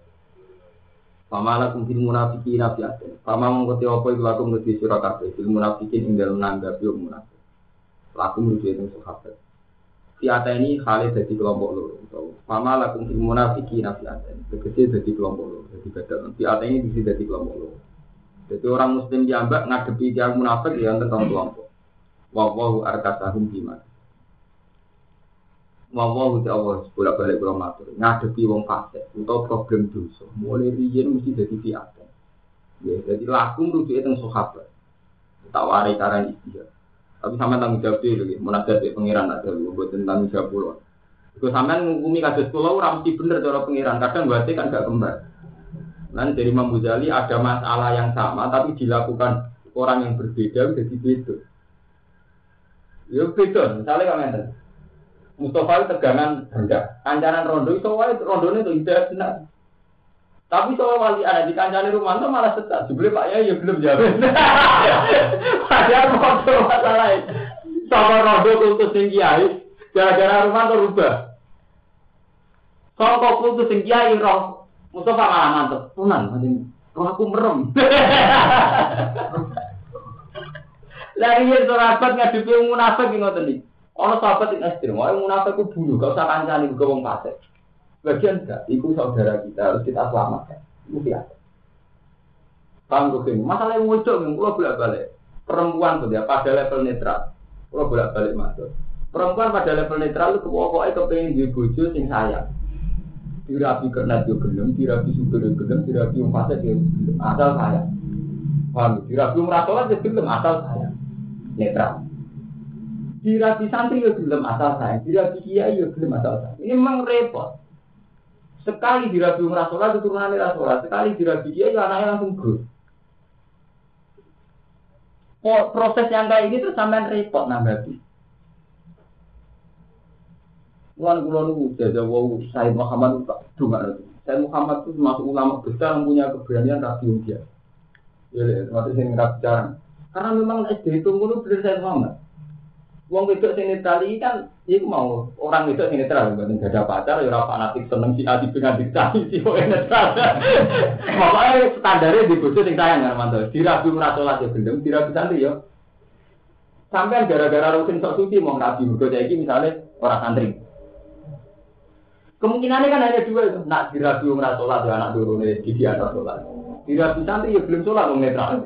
[SPEAKER 1] Pamala kumfil munafikin nafiatin. Pama mengkoti apa iku laku menuju surah kabeh. Fil munafikin ing dalam nanggapi munafik. Laku menuju itu sahabat. Fiata ini khalid jadi kelompok loro. Pama lakum fil munafikin nafiatin. Tegese jadi kelompok loro. Jadi beda. Fiata ini bisa jadi kelompok loro. Jadi orang muslim diambak ngadepi yang munafik ya tentang kelompok. Wawahu arkasahum biman. Wawahu ti Allah bolak balik kurang matur ngadepi wong fasik atau problem dosa. Mulai riyen mesti jadi fiat. Ya, jadi laku rujuk itu sahabat. Tak warai karan istilah. Tapi sampai tanggung jawab itu, gitu. munajat di pengiran ada lu, buat tentang jawab pulau. Itu sampai ngukumi pulau, orang mesti bener cara pengiran. Kadang berarti kan gak kembar. Nanti dari Imam Ghazali ada masalah yang sama, tapi dilakukan orang yang berbeda, jadi beda. Ya beda, misalnya kan Mustafa itu tegangan rendah. Kancanan rondo itu wae rondo itu tidak benar. Tapi soal wali ada di kancane rumah itu malah setak. Jebule Pak ya ya belum jawab. Padahal mau masalah itu. Sama rondo kultus sing kiai, gara-gara rumah itu rubah. Soal kultus sing kiai roh Mustafa malah mantep. Tunan, roh aku merem. Lagi ya sahabat ngadepi munafik ngoten iki. Ono sahabat yang ekstrim, wah munafik itu bunuh, gak usah kancani ke wong. Bagian enggak, itu saudara kita harus kita selamatkan. Itu biasa. Paham gue Masalah yang muncul, yang kalau bolak balik perempuan tuh dia pada level netral. Kalau bolak balik masuk. Perempuan pada level netral itu pokoknya kepengen di bojo sing sayang. Dirapi kernet yo gelem, dirapi sugar yo gelem, dirapi wong fasik yo. Asal sayang. Paham? Dirapi wong rasolat yo asal sayang. Netral. Dirapi santri ya belum asal saya, dirapi kiai ya belum asal saya. Ini memang repot. Sekali dirapi umrah itu turunannya rasolat, sekali dirapi kiai ya anaknya langsung gur. Oh, proses yang kayak ini terus sampean repot nambah Wan kulo niku jaja wau Said Muhammad tak dunga Said Muhammad itu masuk ulama besar yang punya keberanian rapi dia. Ya, sing rapi jarang. Karena memang SD itu ngono bener Said Muhammad. Wong wedok sing netral iki kan iku mau orang wedok sing netral berarti gak ada pacar ya ora fanatik seneng si adi dengan dicari si kok netral. Pokoke standare di bojo sing sayang karo mantu. Dirabi ora salat ya gendeng, dirabi santri ya. Sampai gara-gara rutin sok suci mau nabi mergo iki misalnya orang santri. Kemungkinannya kan hanya dua itu. Nak dirabi ora salat ya anak durune di anak salat. Dirabi santri ya belum salat wong netral.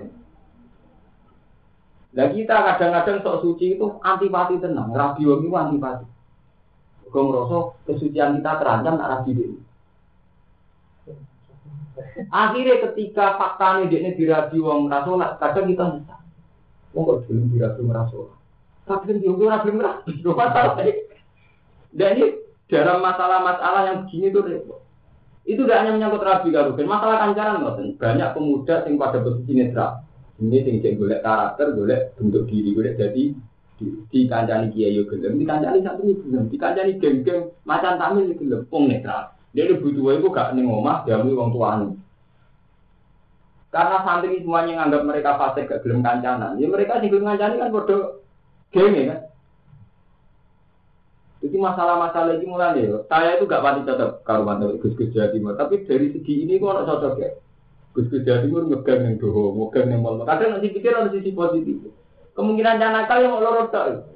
[SPEAKER 1] Nah kita kadang-kadang sok suci itu antipati tenang, rabi wong itu antipati. Kau ngerasa kesucian kita terancam nak rabi ini. Akhirnya ketika fakta ini dia dirabi wong rasolat, kadang kita nyesal. Wong kok belum dirabi wong rasolat. Tapi kan dia udah rabi merabi, masalah Dan ini dalam masalah-masalah yang begini tuh repot. Itu tidak hanya menyangkut rabi karugen, masalah kancaran banyak pemuda yang pada posisi netral ini sing cek golek karakter, golek bentuk diri, golek jadi di, kancani kiai yo gelem, di kancani satu ini gelem, di kancani geng-geng macan tamil ini gelem, pong netral. Dia ini butuh itu gak ning omah, diambil wong tuane. Karena santri semuanya nganggap mereka fasik gak gelem kancanan, ya mereka sing gelem kancani kan bodoh geng ya kan. Jadi masalah-masalah ini mulai ya. Saya itu gak pasti cocok kalau mantu Gus-Gus Jawa Timur, tapi dari segi ini kok cocok ya. Gus Gus Jawa Timur ngegang yang doho, ngegang yang mal. Kadang nanti pikir ada sisi positif. Kemungkinan jangan nakal yang loro tak.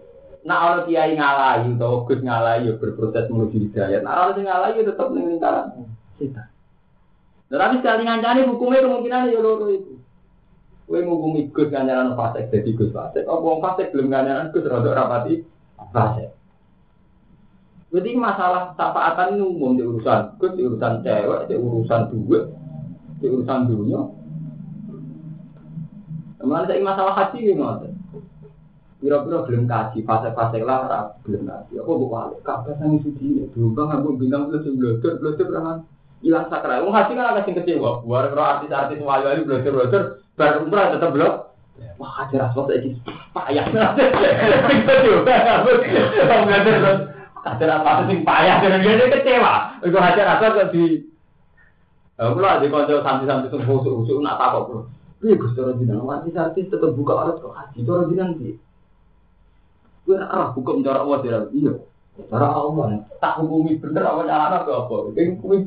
[SPEAKER 1] Nah orang kiai ngalahi atau Gus ngalahi berproses menuju hidayat. Nah orang ngalahi tetap ning lingkaran tapi sekali ngancani hukumnya kemungkinan ya loro itu. Kowe ngukumi Gus ngancaran fasik jadi Gus fasik. Apa wong fasik belum ngancaran Gus rada rapati fasik. Jadi masalah tapaatan ini umum di urusan Gus, di urusan cewek, di urusan duit, di urusan dunia. Kemudian saya masalah haji ini. Piro-piro belum kaji, fase-fase lah belum kaji. Apa buat wali? Kabeh sang ini. Dulu bang aku bintang plus belajar, belajar berapa? hilang sakral. Wong haji kan agak sing. Buar karo artis-artis wayu-wayu belajar-belajar bar umrah tetep belum. Wah, haji rasul saiki payah. Haji rasul sing payah dia kecewa. Iku haji kok di Aku lah di konco santri-santri sing khusuk-khusuk nak takok, Bro. Iya, Gus cara jenengan artis tetep buka aurat kok haji cara jenengan piye? Gue arah hukum cara Allah tidak iya. Cara Allah tak hukumi bener apa cara apa apa? Ini hukumi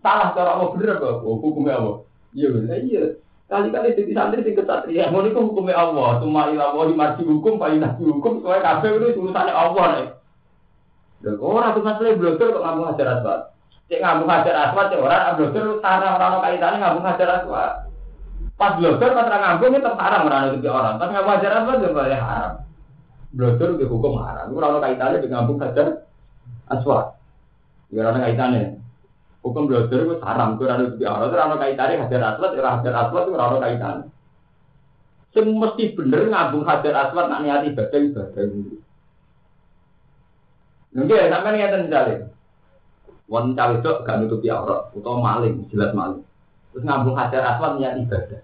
[SPEAKER 1] salah cara Allah bener apa? Hukumnya apa? Iya, iya. Kali-kali jadi santri sing kesatria, mau niku hukumnya Allah. Cuma ilah mau dimarci hukum, pak ilah hukum, soalnya kafe itu urusannya Allah nih. Dan orang tuh masalah blogger kok ngomong hajar aswad. Cek ngomong hajar aswad, cek orang blogger sarang orang kaitannya ngomong hajar aswad. Pas blogger pas orang ngomong itu haram orang itu orang, tapi ngomong hajar aswad juga boleh haram. Blogger itu hukum haram, itu orang kaitannya dengan ngomong hajar aswad. Ya orang kaitannya. Hukum blogger itu haram, itu orang itu orang, itu orang kaitannya hajar aswad, orang hajar aswad itu orang kaitannya. Sing mesti bener ngambung hajar aswad nak niat ibadah ibadah dulu. Nggih, sampean ngeten misalnya. Wong cawe itu gak nutupi aurat utawa maling, jelas maling. Terus ngambung hajar aswad niat ibadah.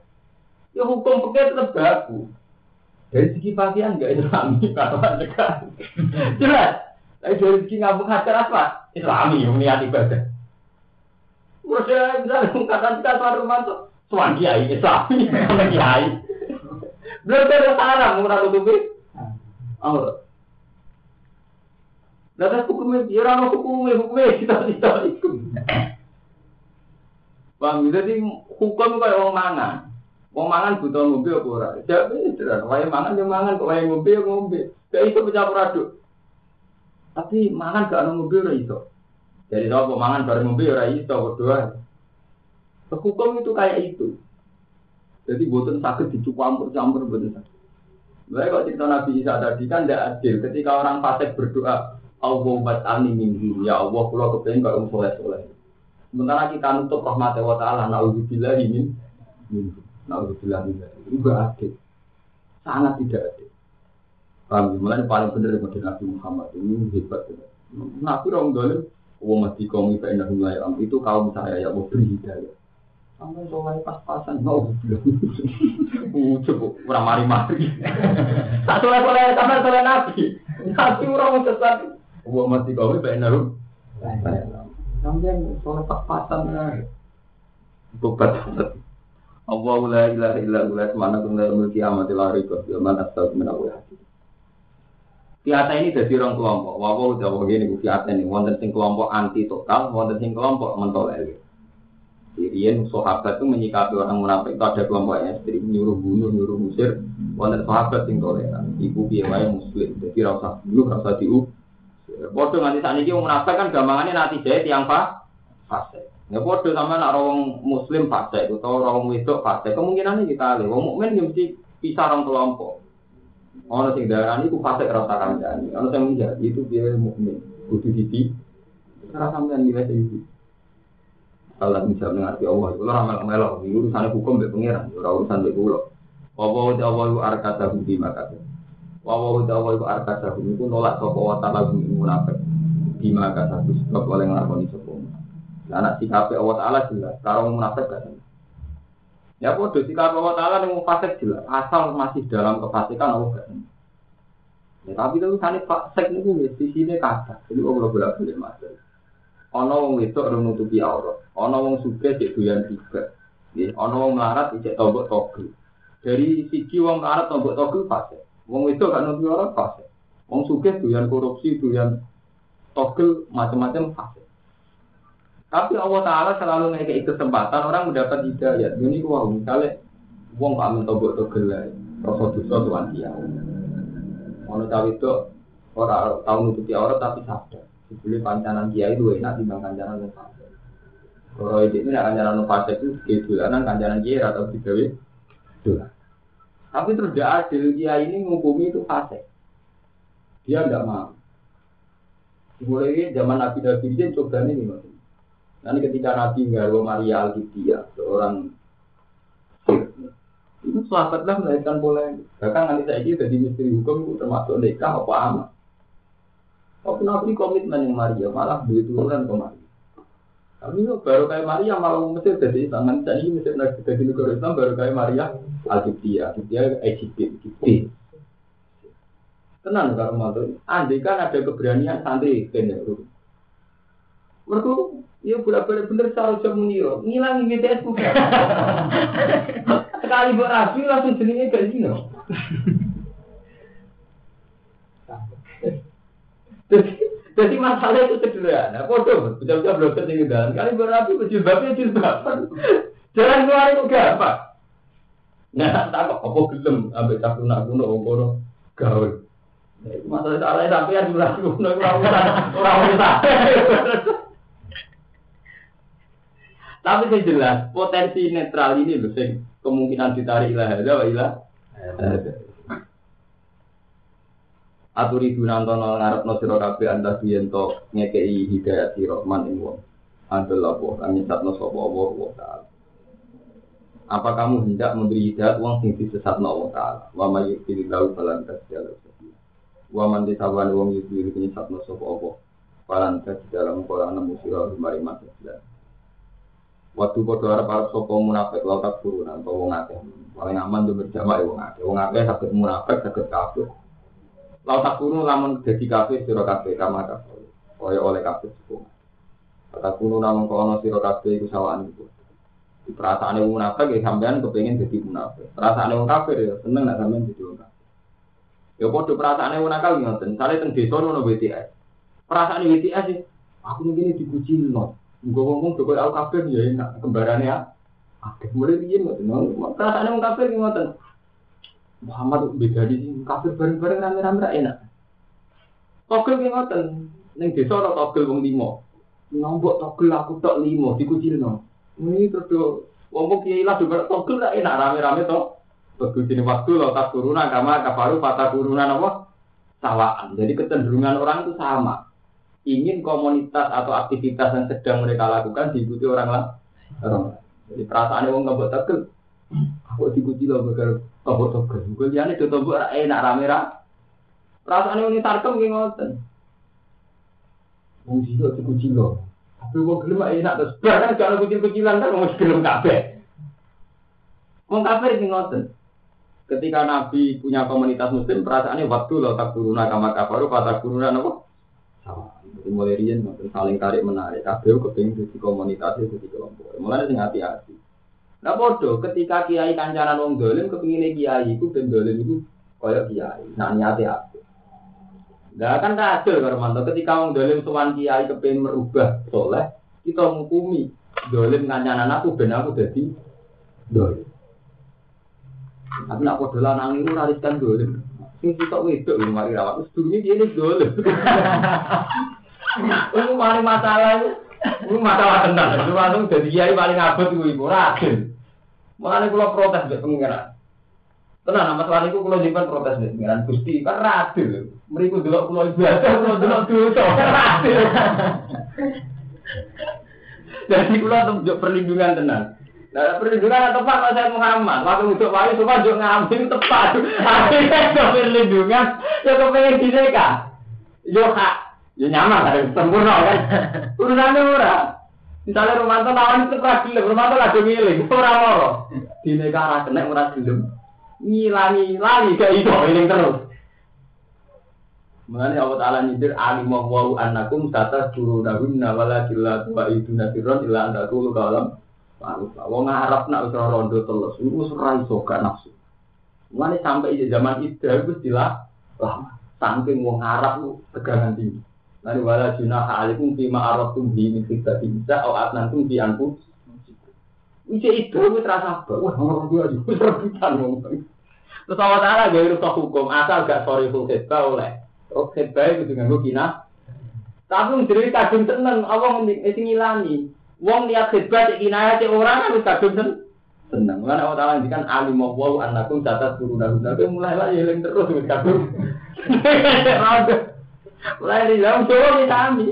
[SPEAKER 1] Ya hukum pekeh tetap baku. Dari segi pakaian gak islami katakan sekali. Jelas. Tapi dari segi ngambung hajar aswad islami niat ibadah. Terus ya misalnya mengatakan kita suatu rumah tuh Tuan kiai islami, kiai. Belum ada sarang, murah tutupi. Aurat. Lalu hukumnya, ya orang hukumnya, hukumnya kita tidak itu. Bang, jadi hukum kayak orang mangan. Wong mangan butuh ngombe apa ora? Jadi beneran, wae mangan yo mangan, kok wae ngombe yo ngombe. Gak iso pecampur aduk. Tapi mangan gak ono ngombe ora iso. Jadi apa mangan bareng ngombe ora iso berdoa. Hukum itu kayak itu. Jadi boten sakit dicampur-campur boten sakit. Mereka kok cerita Nabi Isa tadi kan tidak adil. Ketika orang fasik berdoa, Allah bat'ani minhu ya Allah kula kepengin kok soleh soleh. Sementara kita nutup rahmat wa taala naudzubillah min minhu. Naudzubillah Ini gak adil. Sangat tidak. Paham ya? Mulai paling benar dari Nabi Muhammad ini hebat. Nabi orang dolim, wa mati kaum fa innahu la ya'lam. Itu kaum saya ya mau beri hidayah. Sampai soleh pas-pasan, naudzubillah. Ucap, orang mari-mari. Tak soleh-soleh, sampai soleh Nabi. Nabi orang sesat. Wa mati kaum fa innahu la ya'lam. Sampai soleh pas-pasan. Tobat banget. Allah la ilaha illa huwa subhanahu wa ta'ala kiamati la rika wa man astagfir min Allah. Fiata ini jadi orang kelompok. Wawo udah wawo ini fiata ini. Wonten sing kelompok anti total, wonten sing kelompok mentolerir. Sirian sahabat itu menyikapi orang munafik itu ada kelompok ekstrim nyuruh bunuh, nyuruh musir. Wonten sahabat yang toleran. Ibu biaya muslim. Jadi rasa bunuh, rasa diu. Bodoh nanti saat ini munafik kan gampangannya nanti jahit yang pak fase. Ya bodoh sama nak orang muslim fase itu atau orang wedok fase. Kemungkinan ini kita lihat. Wong mukmin ya mesti pisah orang kelompok. Ono sing darani iku fase rasa kancane. Ono sing menjadi itu dia mukmin. Kudu didi. Ora sampean nilai iki. Allah bisa mengerti Allah. Kalau ramal melok, ini urusan hukum be pangeran, ora urusan kula. Wa wa wa wa arkata budi maka. Wa wa wa wa wa arkata budi ku nolak sapa wa ta'ala budi munafik. Di maka satu sebab oleh nglakoni sapa. Anak sikape Allah Ta'ala jelas, karo munafik gak Ya bodoh sikap Allah Ta'ala yang fasik jelas, asal masih dalam kefasikan Allah gak seneng. Ya tapi itu kan fasik itu di sini kata, jadi Allah bolak balik masuk. Ono wong wedok ora nutupi aurat, ono wong suka cek doyan riba. Nggih, ono wong melarat cek tombok togel. Dari sisi wong melarat tombok togel fasik. Wong wedok gak nutupi aurat fasik. Wong suka doyan korupsi, doyan togel macam-macam fasik. Tapi Allah Ta'ala selalu ngekei kesempatan orang mendapat hidayat. Ini wah misalnya, wong pak amin tobok togel lah, rasa dosa tuan dia. Ono cawe itu orang tahu nutupi aurat tapi sadar. Sebeli pancanan kiai itu enak timbang kancanan yang fase. Kalau ini kancanan fase itu kedulanan kancanan kiai atau digawe dolan. Tapi terus tidak adil kiai ini menghukumi itu fase. Dia tidak mau. Mulai zaman Nabi Nabi dia coba ini mas. Nanti ketika Nabi Ngaro Maria Alkitia, seorang itu sahabatlah melahirkan pola Bahkan nanti saya ini jadi misteri hukum termasuk nikah apa amat. Tapi Nabi komitmen yang Maria malah duit turunan ke Tapi yo baru kayak Maria malah Mesir jadi tangan jadi Mesir nanti jadi negara Islam baru kayak Maria Alkitia, Alkitia Egypt, Egypt. Tenang kalau mau andai kan ada keberanian santri kene Mereka ya bolak-balik bener cara jam meniro, ngilangi BTS bukan. Sekali rapi langsung jenenge Gandino. Jadi, jadi masalah itu sederhana. Foto, bisa-bisa belum tinggi dalam. Kali berapi jilbabnya jilbaban. Jalan keluar itu gampang. Nah, tak kok apa gelem ambek cah kuno kuno ngono gaul. Nah, itu masalah salah sampean ora kuno ora usah ora usah. Tapi saya jelas potensi netral ini loh, kemungkinan ditarik ilah ada, ilah. Aturi dunantono ngarep no siro kabe anda biento ngekei hidayat siro man ing wong. Adalah wong kami satno sopo Allah wa ta'ala. Apa kamu hendak memberi hidayat wong sing disesat no Allah ta'ala. Wa ma yukiri lau falan kasih Wa man disawan wong yukiri kini satno sopo Allah. Falan kasih dalam kolam nemu siro mari masuk Waktu kau arep arep sapa munafik laut tak turunan atau wong akeh. Paling aman tuh berjamaah ya wong akeh. Wong akeh sakit munafik sakit kafir. Lau kuno namun jadi kafe siro kafe kama kafe. Kaya oleh kafe suku. Tak kuno namun kono siro kafe itu sawaan itu. Di perasaan yang munafik ya sampean kepengen jadi munafik. Perasaan yang kafir ya seneng nak sampean jadi munafik. Ya podo perasaan yang nakal ngoten. Sale teng desa ono BTS. Perasaan BTS sih aku mungkin dipuji no. Gue ngomong tuh aku kafir ya enak kembarannya ya. Akeh mulai piye ngoten. Perasaan yang kafir ngoten. Muhammad beda di kafir bareng-bareng rame-rame enak. Togel ki ngoten, ning desa ora togel wong limo. Nombok togel aku tok limo dikucilno. Ini terus wong kiai lah juga togel lah enak rame-rame to. Ini waktu lo tak turunan kama kafaru patah turunan apa? Sawaan. Jadi kecenderungan orang itu sama. Ingin komunitas atau aktivitas yang sedang mereka lakukan diikuti orang. Orang. Jadi perasaan wong nggak togel. Aku diikuti loh bakal Tombok tombok. Gue liane do tombok enak rame ra. Rasane wong tarkem ki ngoten. Wong sida dikucil lho. Tapi wong gelem enak terus bar kan kalau kucil-kucilan kan wong gelem kabeh. Wong kafir ki ngoten. Ketika Nabi punya komunitas muslim, perasaannya waktu lo tak turuna kama kafaru, patah turuna apa? Sama. Jadi mulai rian, saling tarik menarik. Kabeh kepingin jadi komunitas, jadi kelompok. Mulai dengan hati-hati. Nah bodoh, ketika kiai kancanan wong dolim, kepingin kiai itu dan dolim itu koyok kiai. Nah niatnya apa? Nah kan kacau kalau mantap. Ketika wong dolim tuan kiai kepingin merubah soleh, kita menghukumi dolim kancanan aku ben aku jadi dolim. Tapi nak podo lanang itu nariskan dolim. Sing kita wedok ini mari rawat. Terus dia ini dolim. Ini mari masalah ini masalah tenang. Itu langsung jadi kiai paling abad itu ibu radil. Mulane kula protes mbek pengiran. Tenan masalah niku kula nyimpen protes mbek pengiran Gusti kan radil. Mriku delok kula ibadah kula delok dosa. Jadi kula tunjuk perlindungan tenan. Nah, perlindungan tepat Pak saya Muhammad. Waktu untuk wali semua juk ngambil tepat. Akhirnya perlindungan ya kepengen diseka. Yo hak, yo nyaman kan sempurna kan. Urusannya ora. Misalnya Romanto nawan itu ora gelem, Romanto lagi ngiling, ora loro. Dine kara kena ora gelem. Ngilangi lali gak iso eling terus. Mengenai Allah Ta'ala nyidir alimah wa'u annakum tata suruh dahunna wala kila tuwa itu nafiron illa anda tulu kalam Ma'rufah. Wong ngarap nak usra rondo telus, itu serai soga nafsu. Mengenai sampai zaman itu, itu istilah lama. Saking wong ngarap itu tegangan tinggi. Lalu wala junaha alaikum fima aratum bi min khidbati bisa atau atnantum bi anfu. Ije itu wis rasa wah orang dua juga rebutan ngomong. Terus Allah Ta'ala gak urus hukum asal gak sorry full khidbah oleh. Terus khidbah itu dengan kina. Tapi jadi kadung seneng, Allah mesti ngilangi. Wong niat khidbah cek kinaya cek orang kan kadung seneng. Seneng. Karena Allah Ta'ala ngendikan alimah wa annakum tatas turuna guna. Mulai lah yeling terus kadung. Mulai di dalam Jawa kita ambil.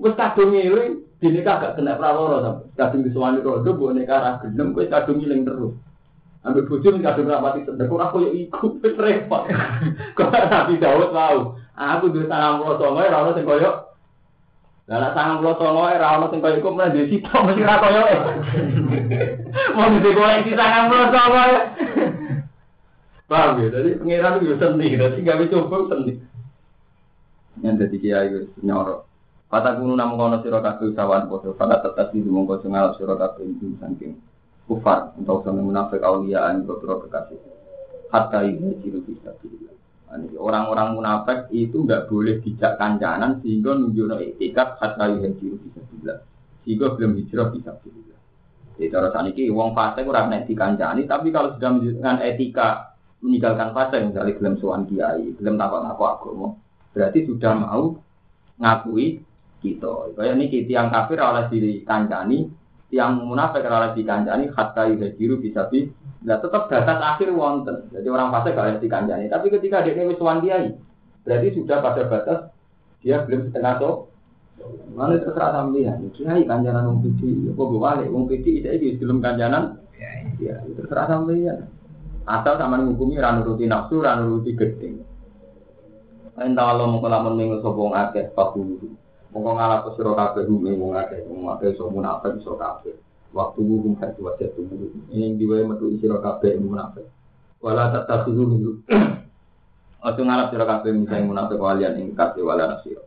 [SPEAKER 1] Wes kadung ngiling, dini kagak kena praworo sampai kadung disuwani rodo, bu neka ra gelem, wes kadung ngiling terus. Ambil bojo kadung rapati sedek, ora koyo iku wis repot. Kok Nabi Daud mau, aku duwe sangang puluh songo ora ono sing koyo Lah nek sangang puluh songo ora ono sing kaya iku mlebu di situ mesti ra kaya. Mau di koleksi sangang puluh songo. Paham ya? Jadi pengiran itu seni, jadi gak bisa coba seni. Yang jadi kiai itu nyorok. Kata kuno namun kono siro kabeh usawan podo, pada tetap di mongko ngalap siro kabeh itu saking kufar untuk sama munafik auliaan beberapa kekasih. Hatta ini ciri bisa Orang-orang munafik itu nggak boleh dijak kancanan sehingga nunjukno etikat hatta ciri bisa bilang. Sehingga belum hijrah bisa bilang. Jadi cara saat ini, wong fase kurang nek dikancani, tapi kalau sudah menunjukkan etika meninggalkan fase misalnya gelem suan kiai, gelem takut aku agama, berarti sudah mau ngakui kita. Kayak ini tiang kafir oleh diri kancani, tiang munafik oleh dikancani, hatta jiru bisa bi. Nah tetap batas akhir wonten. Jadi orang fase gak oleh dikancani. Tapi ketika dia ini suan kiai, berarti sudah pada batas dia belum setengah so. Mana terserah sampean, kiai kanjanan wong pidi, apa gue balik wong pidi itu belum kanjanan, ya terserah sampean. Asal sama menghukumi ranu ruti nafsu, ranu ruti gedeng. Entah Allah mau kelamun minggu sobong akeh fakulu. Mongko ngalah ke sira kabeh wong akeh, wong akeh iso munafik iso kabeh. Waktu hukum hati wajah tubuh. Ini diwae metu sira kabeh munafik. Wala tatakhudhu minhu. Ojo ngarap sira kabeh misale munafik walian ing kabeh wala nasira.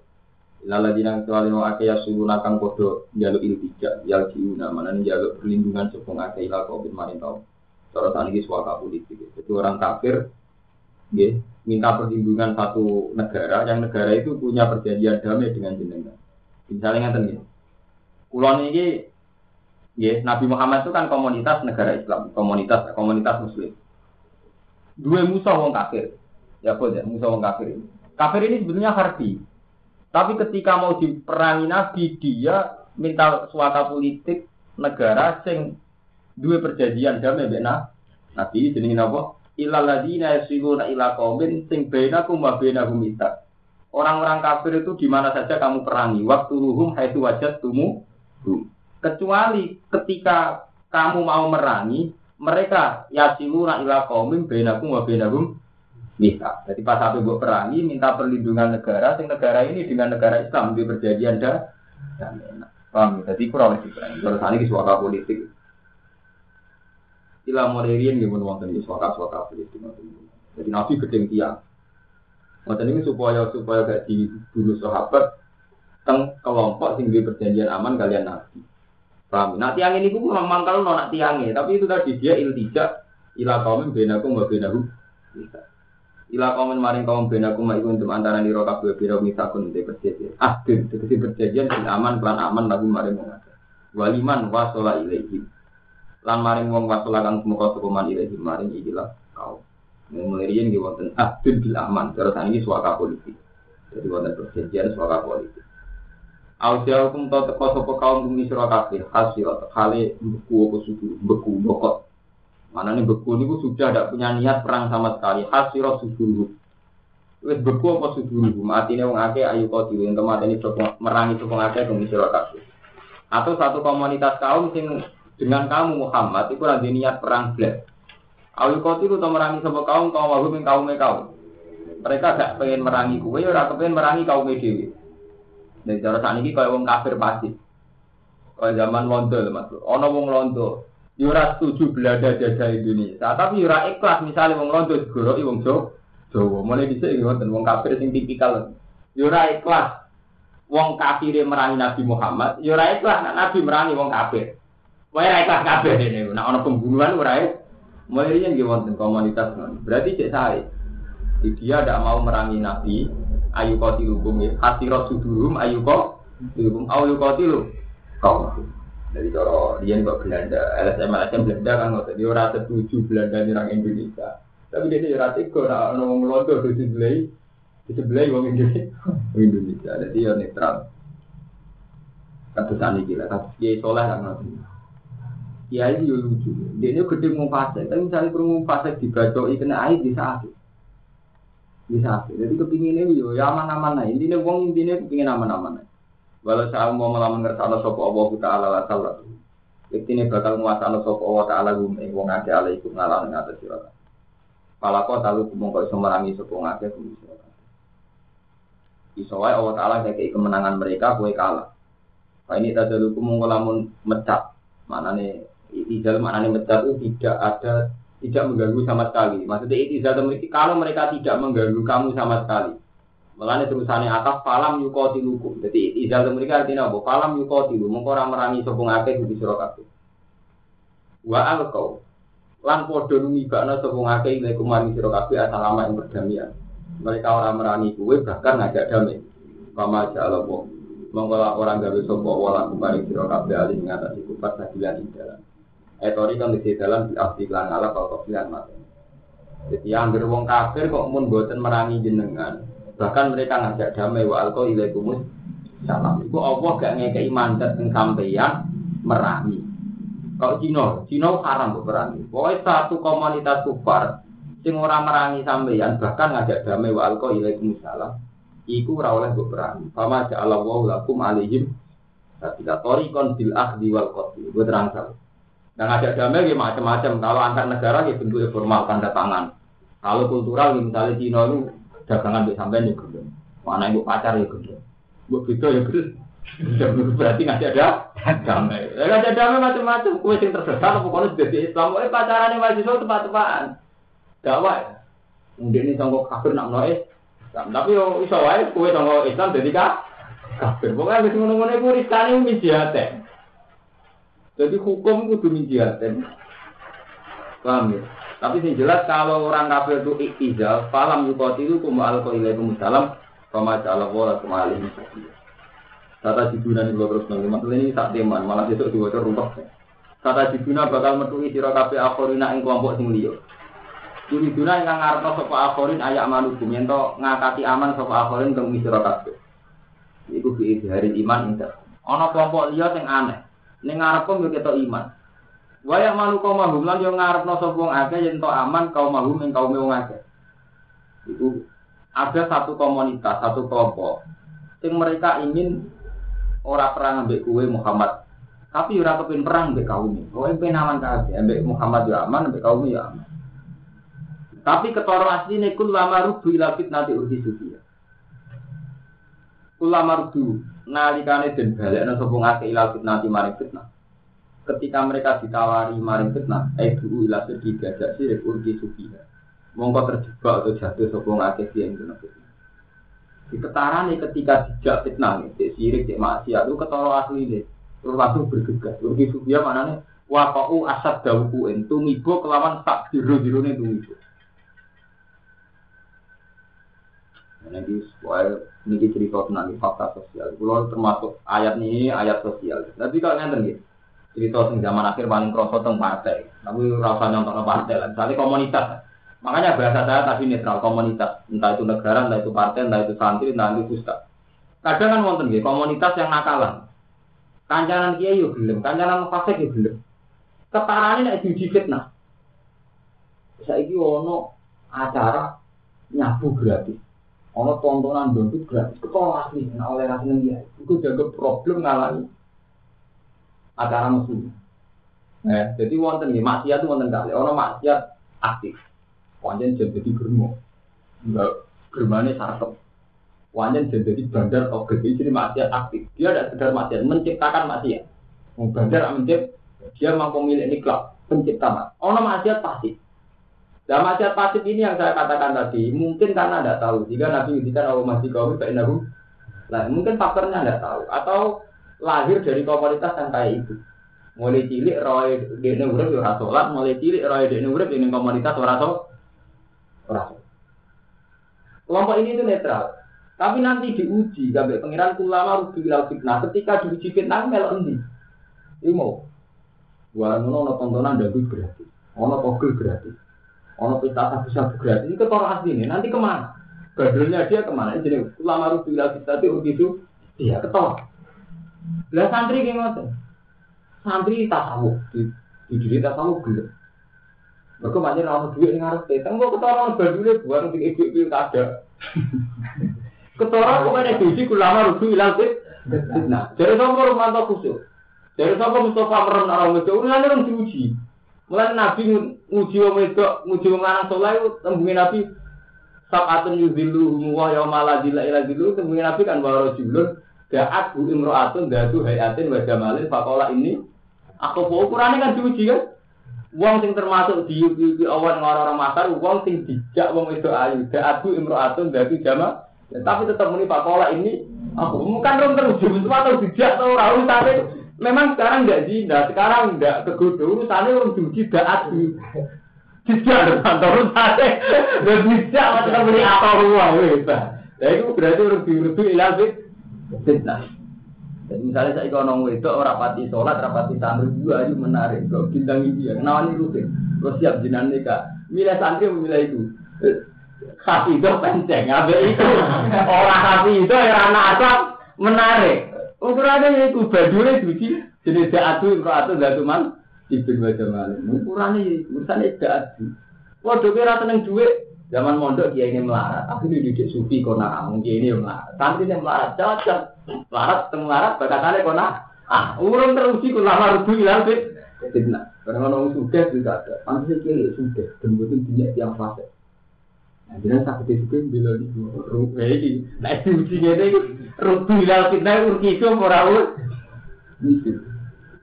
[SPEAKER 1] Lala dinang kecuali no ake ya subuh nakang podo jaluk iltija, yal ciuna, mana jaluk perlindungan sepung ake ila kau bin marin tau. Tadi suaka politik. Jadi orang kafir ya, minta perlindungan satu negara yang negara itu punya perjanjian damai dengan jenengan. Misalnya ngeten ya. Kulon ini ya, Nabi Muhammad itu kan komunitas negara Islam, komunitas komunitas muslim. Dua musuh wong kafir. Ya kok ya, musuh wong kafir ini. Kafir ini sebetulnya harbi. Tapi ketika mau diperangi Nabi, dia minta suaka politik negara sing dua perjanjian damai bena nabi jenenge napa ilal ladina yasiruna ila qaumin sing bainakum wa bainahum mita orang-orang kafir itu di mana saja kamu perangi waktu ruhum haitsu wajadtumu kecuali ketika kamu mau merangi mereka yasiluna ila qaumin bainakum wa bainahum mita. Jadi pas sampai buat perangi minta perlindungan negara, sing negara ini dengan negara Islam di perjanjian dah. Paham? Jadi kurang lebih perangi. Terus ini suara politik. Ila moderian yang wonten iki suaka-suaka Filistin. Jadi Nabi gedeng tiang. Ngoten ini supaya supaya gak dibunuh sahabat teng kelompok sing perjanjian aman kalian Nabi. Paham? Nah tiang ini pun memang kalau nak tiangnya, tapi itu tadi dia iltijak ila kaum benakum wa benahu. Ila kaum maring kaum benakum ma untuk antara nira kabeh biro misakun de perjanjian. Ah, de perjanjian sing aman pelan aman lagu maring wong Waliman wasola ilaihim lan maring wong wasula kang semoga sukuman ilahi maring ikilah kau riyen nggih wonten abdul bil aman. Terus ini suaka politik jadi wonten perjanjian suaka politik Ausia hukum tau teko sopo kaum bumi sira kabeh. Hasil kali beku apa sudu? Beku bokot mana nih beku ini sudah tidak punya niat perang sama sekali. Hasil sudu wis beku apa sudu matine wong akeh ayu kau diwe. Tempat ini merangi sopong akeh bumi sira kabeh. Atau satu komunitas kaum sing dengan kamu Muhammad itu ada niat perang belas. Awil koti itu merangi sama kaum kaum wahum yang kaum kaum. Mereka gak pengen merangi kue, ya pengen merangi kaum dewi. Dan cara saat ini kayak wong kafir pasti. Kayak zaman londo mas. Ono wong londo. Yura ya setuju belanda jajah Indonesia, tapi yura ya ikhlas misalnya wong londo digoroi wong Jawa. Jawa mulai bisa ngoten wong kafir sing tipikal. Yura ikhlas wong kafir merangi Nabi Muhammad, yura ikhlas Nabi merangi wong kafir. Wae ra ikhlas kabeh dene. Nek ana pembunuhan ora ya. Mulai ini nggih wonten komunitas Berarti cek saya. Dia tidak mau merangi Nabi, ayu kau tilubung ya. Hati sudurum ayu kau tilubung. Ayu kau tilu. Kau. Dari cara dia kok Belanda, LSM LSM Belanda kan nggak dia orang setuju Belanda nyerang Indonesia. Tapi dia tidak rati kok, nak ngomong melonto di sebelah, di sebelah orang Indonesia. Jadi dia netral. Kata sani gila, kata dia soleh kan nggak Ya ini yo lucu. Dia ini gede mau fase, tapi misalnya perlu fase dibacoi kena air bisa sakit. Bisa sakit. Jadi kepingin ini yo ya aman-aman aja. Intinya uang intinya kepingin aman-aman aja. Walau saya mau malah mengerti sopo Allah Taala la salah. Ini bakal menguasai sopo Allah Taala gum ing wong akeh ala iku ngalah ing atas sira. Kok talu mongko iso merangi sopo ngakeh gum sira. Iso wae Allah Taala ngekeki kemenangan mereka kowe kalah. Pak ini tadi hukum mengkolamun mecat, mana nih itizal mecat itu tidak ada tidak mengganggu sama sekali. Maksudnya itizal memiliki kalau mereka tidak mengganggu kamu sama sekali. Makanya terusannya atas falam yukotilukum. Jadi itizal mereka artinya apa? Falam yukotilu. Mengkorang merangi sopung akeh di surat Wa alkau. Lan podo numibakna sopung akeh ilaikum sira kabeh asal lama yang perdamaian. Mereka orang merangi kue bahkan ngajak damai. Kama ja'ala monggo orang gawe sapa wala kumari sira kabeh ali ngatasi kufar sabilan ing dalan etori kan di dalam di arti lan ala kopian mati jadi yang wong kafir kok mun boten merangi jenengan bahkan mereka ngajak damai wa alko ilaikumus salam iku Allah gak ngekei mandat ing sampeyan merangi kalau Cina, Cina haram kok merangi pokoknya satu komunitas kufar sing ora merangi sampeyan bahkan ngajak damai wa alko ilaikumus salam iku ora oleh mbok perang. Fama ja'ala wa lakum alaihim sabila kon bil ahdi wal qatl. Gue terang. Dan ada damai ya macam-macam. Kalau antar negara ya bentuknya formal tanda tangan. Kalau kultural ya misalnya Cina itu dagangan bisa sampai ya. Mana ibu pacar ya gendong. Buat gitu ya gendong. Berarti nggak ada damai. Nggak ada damai macam-macam. Kue yang tersesat pokoknya jadi Islam. Kue pacaran yang mahasiswa tepat-tepatan. Dakwah. Mungkin ini sanggup kafir nak noise. Tapi yo iso wae kowe tanggo Islam dadi ka kafir. Pokoke wis ngono-ngono iku risane min jihate. Jadi hukum kudu min jihate. Paham ya? Tapi sing jelas kalau orang kafir itu iktizal, falam yuqatilu kum al ilaikum salam, fama ja'ala wala kum alaihi Kata jibuna nih terus nanti, masalah ini tak teman, malah besok diwaca rumpah. Kata jibuna bakal metui sira kabeh akhirina ing kelompok sing liya. Yuriduna yang ngarepno sapa akhirin ayak manukum yen ngakati aman sapa akhirin kang misra kabeh. Iku bi hari iman indah. Ana kelompok liya sing aneh. Ning ngarepku yo ketok iman. Waya malu kaum mahum lan yo ngarepno sapa wong akeh yen to aman kaum mahum ing kaum wong akeh. Iku ada satu komunitas, satu kelompok sing mereka ingin ora perang ambek kue Muhammad. Tapi ora kepin perang ambek kaum. Kowe pengen aman kabeh, ambek Muhammad yo aman, ambek kaum yo aman. Tapi ketoro asli ini lama rudu ila fitnati urhi sufiya. Kulama rudu nalikane den balekna sapa ngake ila fitnati maring fitnah. Ketika mereka ditawari maring fitnah, eh dulu ila sedhi gajak sirik urhi sufiya. Mongko terjebak atau jatuh sapa ngake yang kena fitnah. Di ketarane ketika dijak fitnah, cek sirik, cek maksiat, itu ketoro asli ini. Langsung bergegas. Urhi sufiya maknanya wakau asad dawuku entu mibo kelawan tak biru-birune tumibo. Nanti soal ini cerita tentang fakta sosial. Kalau termasuk ayat ini ayat sosial. Tapi kalau ngerti gitu, cerita tentang zaman akhir paling kroso tentang partai. Tapi rasa nyontok partai lah. Misalnya komunitas. Makanya bahasa saya tadi netral komunitas. Entah itu negara, entah itu partai, entah itu santri, entah itu ustaz. Kadang kan wonten gitu, komunitas yang nakalan. Kancanan kiai yo gelem, kancanan fasik yo gelem. Ketarane nek diuji fitnah. Saiki ono acara nyabu gratis. Ono tontonan dompet gratis, ketolak asli, nah oleh rasanya dia. Itu jaga problem ngalami acara musuh. Nah, jadi wonten nih maksiat itu wonten kali. Ono maksiat aktif. Wanjen jadi germo. Enggak germane sarkep. Wanjen jadi bandar oke. Jadi maksiat aktif. Dia tidak sekedar maksiat, menciptakan maksiat. Bandar mencipt, dia mampu milik klub pencipta. Ono maksiat pasti. Nah, maksiat pasif ini yang saya katakan tadi, mungkin karena tidak tahu. Jika Nabi ngintikan Allah masih kau Nabi, Nah, mungkin faktornya tidak tahu. Atau lahir dari komunitas yang kayak itu. Mulai cilik roy dene urip ora salat, mulai cilik roy dene urip ini komunitas ora ora Kelompok ini itu netral. Tapi nanti diuji, gambar pengiran ulama rugi bilang fitnah. Ketika diuji fitnah, melok endi? Ini mau. Wah, nono tontonan dangdut gratis, ono togel gratis. Ono pesta sabu-sabu gratis ini ketoro asli ini. Nanti ke mana? Badulnya dia ke mana? Jadi ulama rubi lagi tadi itu dia ketoro. Lah santri kayak ngoten. Santri tasawuf di di diri tasawuf gelap. Mereka banyak orang duit yang harus kita. Enggak ketoro badulnya buang di ibu ibu ada. Ketoro kok ada ulama rubi lagi. Nah, dari sama rumah khusus. Dari sama Mustafa meron orang itu, ini orang diuji. Mulai Nabi nguji wong wedok, nguji wong lanang saleh tembunge Nabi sab'atun yudhilluhum wa yawma la dhilla illa dhilluh tembunge Nabi kan wa rajulun Da'at bu imro'atun datu hayatin wa jamalin fakola ini. Aku mau ukurannya kan diuji kan. Wong sing termasuk di di awan orang-orang makar, wong sing dijak wong itu ayu. Da'at bu imro'atun datu jamal. Tapi tetap muni fakola ini. Aku bukan rom teruji, atau dijak atau rahu tapi memang sekarang enggak zina, sekarang enggak kegodo urusannya orang diuji da'at bu. Dijak kantor urusannya. Dan dijak macam beli apa ruang. Nah itu berarti orang diurutu ilah fitnah. Jadi misalnya saya kalau itu orang pati sholat, orang pati santri juga itu menarik. Kalau bintang ini ya, kenapa ini rutin? Terus siap jinan nikah. Milih santri memilih itu. Hati itu penceng, abe itu orang hati itu yang anak asal menarik. Ukurannya itu badure suci, jenis daatu, imro'atu, datuman, ibn wajamal. Ukurannya urusannya daatu. Waduh kira seneng duit, Zaman mondok dia ini melarat, tapi ini didik sufi kona amun dia ini melarat. Santri yang melarat, cocok. Melarat, teng melarat, bakatannya kona. Ah, urung terusi ku lama rubu ilang fit. Fitnah. Karena orang sudah juga ada. Manusia kiri sudah, dan betul dia yang fase. Jadi sakit itu kan bila di rubu ini. Nah, itu ujinya ini rubu ilang fitnah urki itu Itu.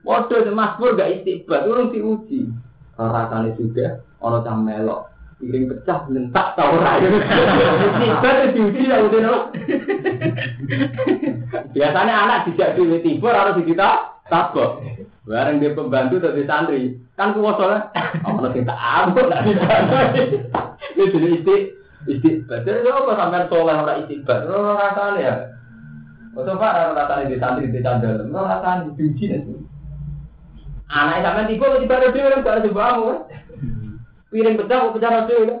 [SPEAKER 1] Waduh, mas pur gak istiqbat, urung diuji. Rasanya sudah, orang cang melok piring pecah lentak tau ora tiba tuh diuji ya udah biasanya anak dijak di tiba harus kita tabok bareng dia pembantu dari santri kan kuwasa lah oh kita abot lah ini jadi isti isti jadi apa sampai soleh orang istiqbat orang rasanya ya Betul pak, orang rasanya di santri di candal, orang rasanya diuji nanti. Anak sampai tiba tiba ada dia orang gak dibangun. Piring pecah kok pecah rasa ya.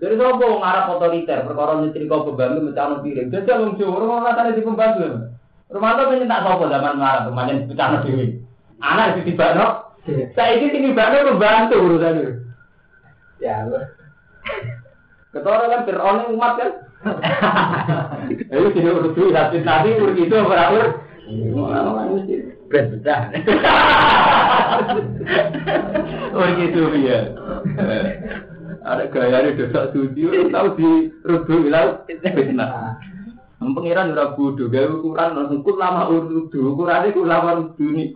[SPEAKER 1] Jadi sopo ngarap otoriter, perkara kau pembantu mecah piring. Jadi wong Jawa ora rasane di pembantu. Romanto pengen tak sopo zaman ngarap pemain pecah dhewe. Anak itu tibakno. Saiki sing tibakno pembantu urusan. Ya. Ketora kan Fir'aun umat kan. Ayo sini urus dulu, tapi nanti urus itu ora mesti brand pecah. Urus itu ya. Ada gaya ini dosa suci, tahu di rubu bilang fitnah. Pengiran ora bodoh, gaya ukuran langsung kul lama urdu, ukuran itu lama urdu nih.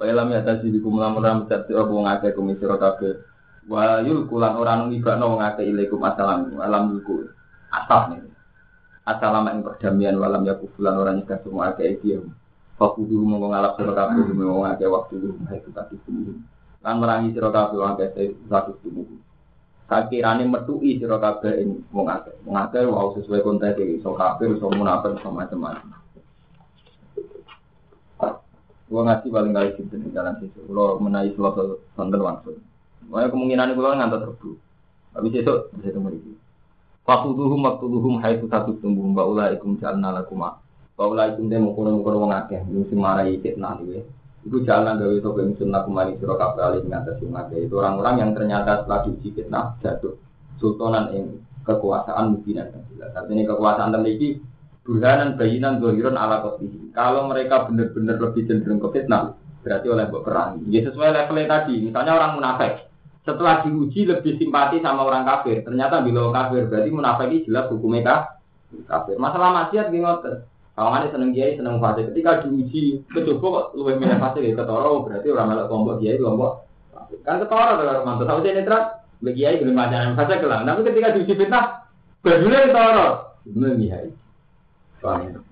[SPEAKER 1] Kaya lami atas di kum lama ram satu aku ngake komisi rokabe. Wah yul kulan orang ngiba no ngake ilaikum asalam alam yuku asap nih. Assalamu ing perdamaian walam ya kufulan orang nyegah semua ake dia. Fakudu mau ngalap rokabe mau ngake waktu lu itu tadi Kan merangi sira kabeh wong akeh satu tubuh. Sakirane metui sira kabeh ing wong akeh. Wong akeh wae sesuai konteks iki iso kafir, iso munafik, iso macam-macam. Gua ngasih paling kali di jalan situ. Kalau menaik suatu sonten langsung. Wah kemungkinan itu ngantar terbu. Habis itu bisa temu lagi. Fakuduhum waktuduhum hai satu tumbuh mbak ulaikum jalna lakuma. Mbak ulaikum demo kurang wong akeh. Mesti marai fitnah nih. Itu jalan dari itu yang sunnah kemarin siro kabel mengatasi ngake itu orang-orang yang ternyata setelah diuji fitnah jatuh sultanan yang kekuasaan mungkin dan jelas. Artinya kekuasaan memiliki burhanan bayinan dohiron ala kotihi. Kalau mereka benar-benar lebih cenderung ke fitnah, berarti oleh buat perang. Ya sesuai levelnya tadi. Misalnya orang munafik, setelah diuji lebih simpati sama orang kafir. Ternyata bila kafir berarti munafik jelas hukumnya kafir. Masalah maksiat gimana? Kawangannya seneng kiai, seneng fase. Ketika diuji, kecoba kok lebih milih fase ya ketoro, berarti orang melok kelompok kiai, kelompok kan ketoro kalau mantap. Tahu saya netral, bagi kiai belum yang fase kelang. Tapi ketika diuji fitnah, berdua ketoro, belum kiai. Paham?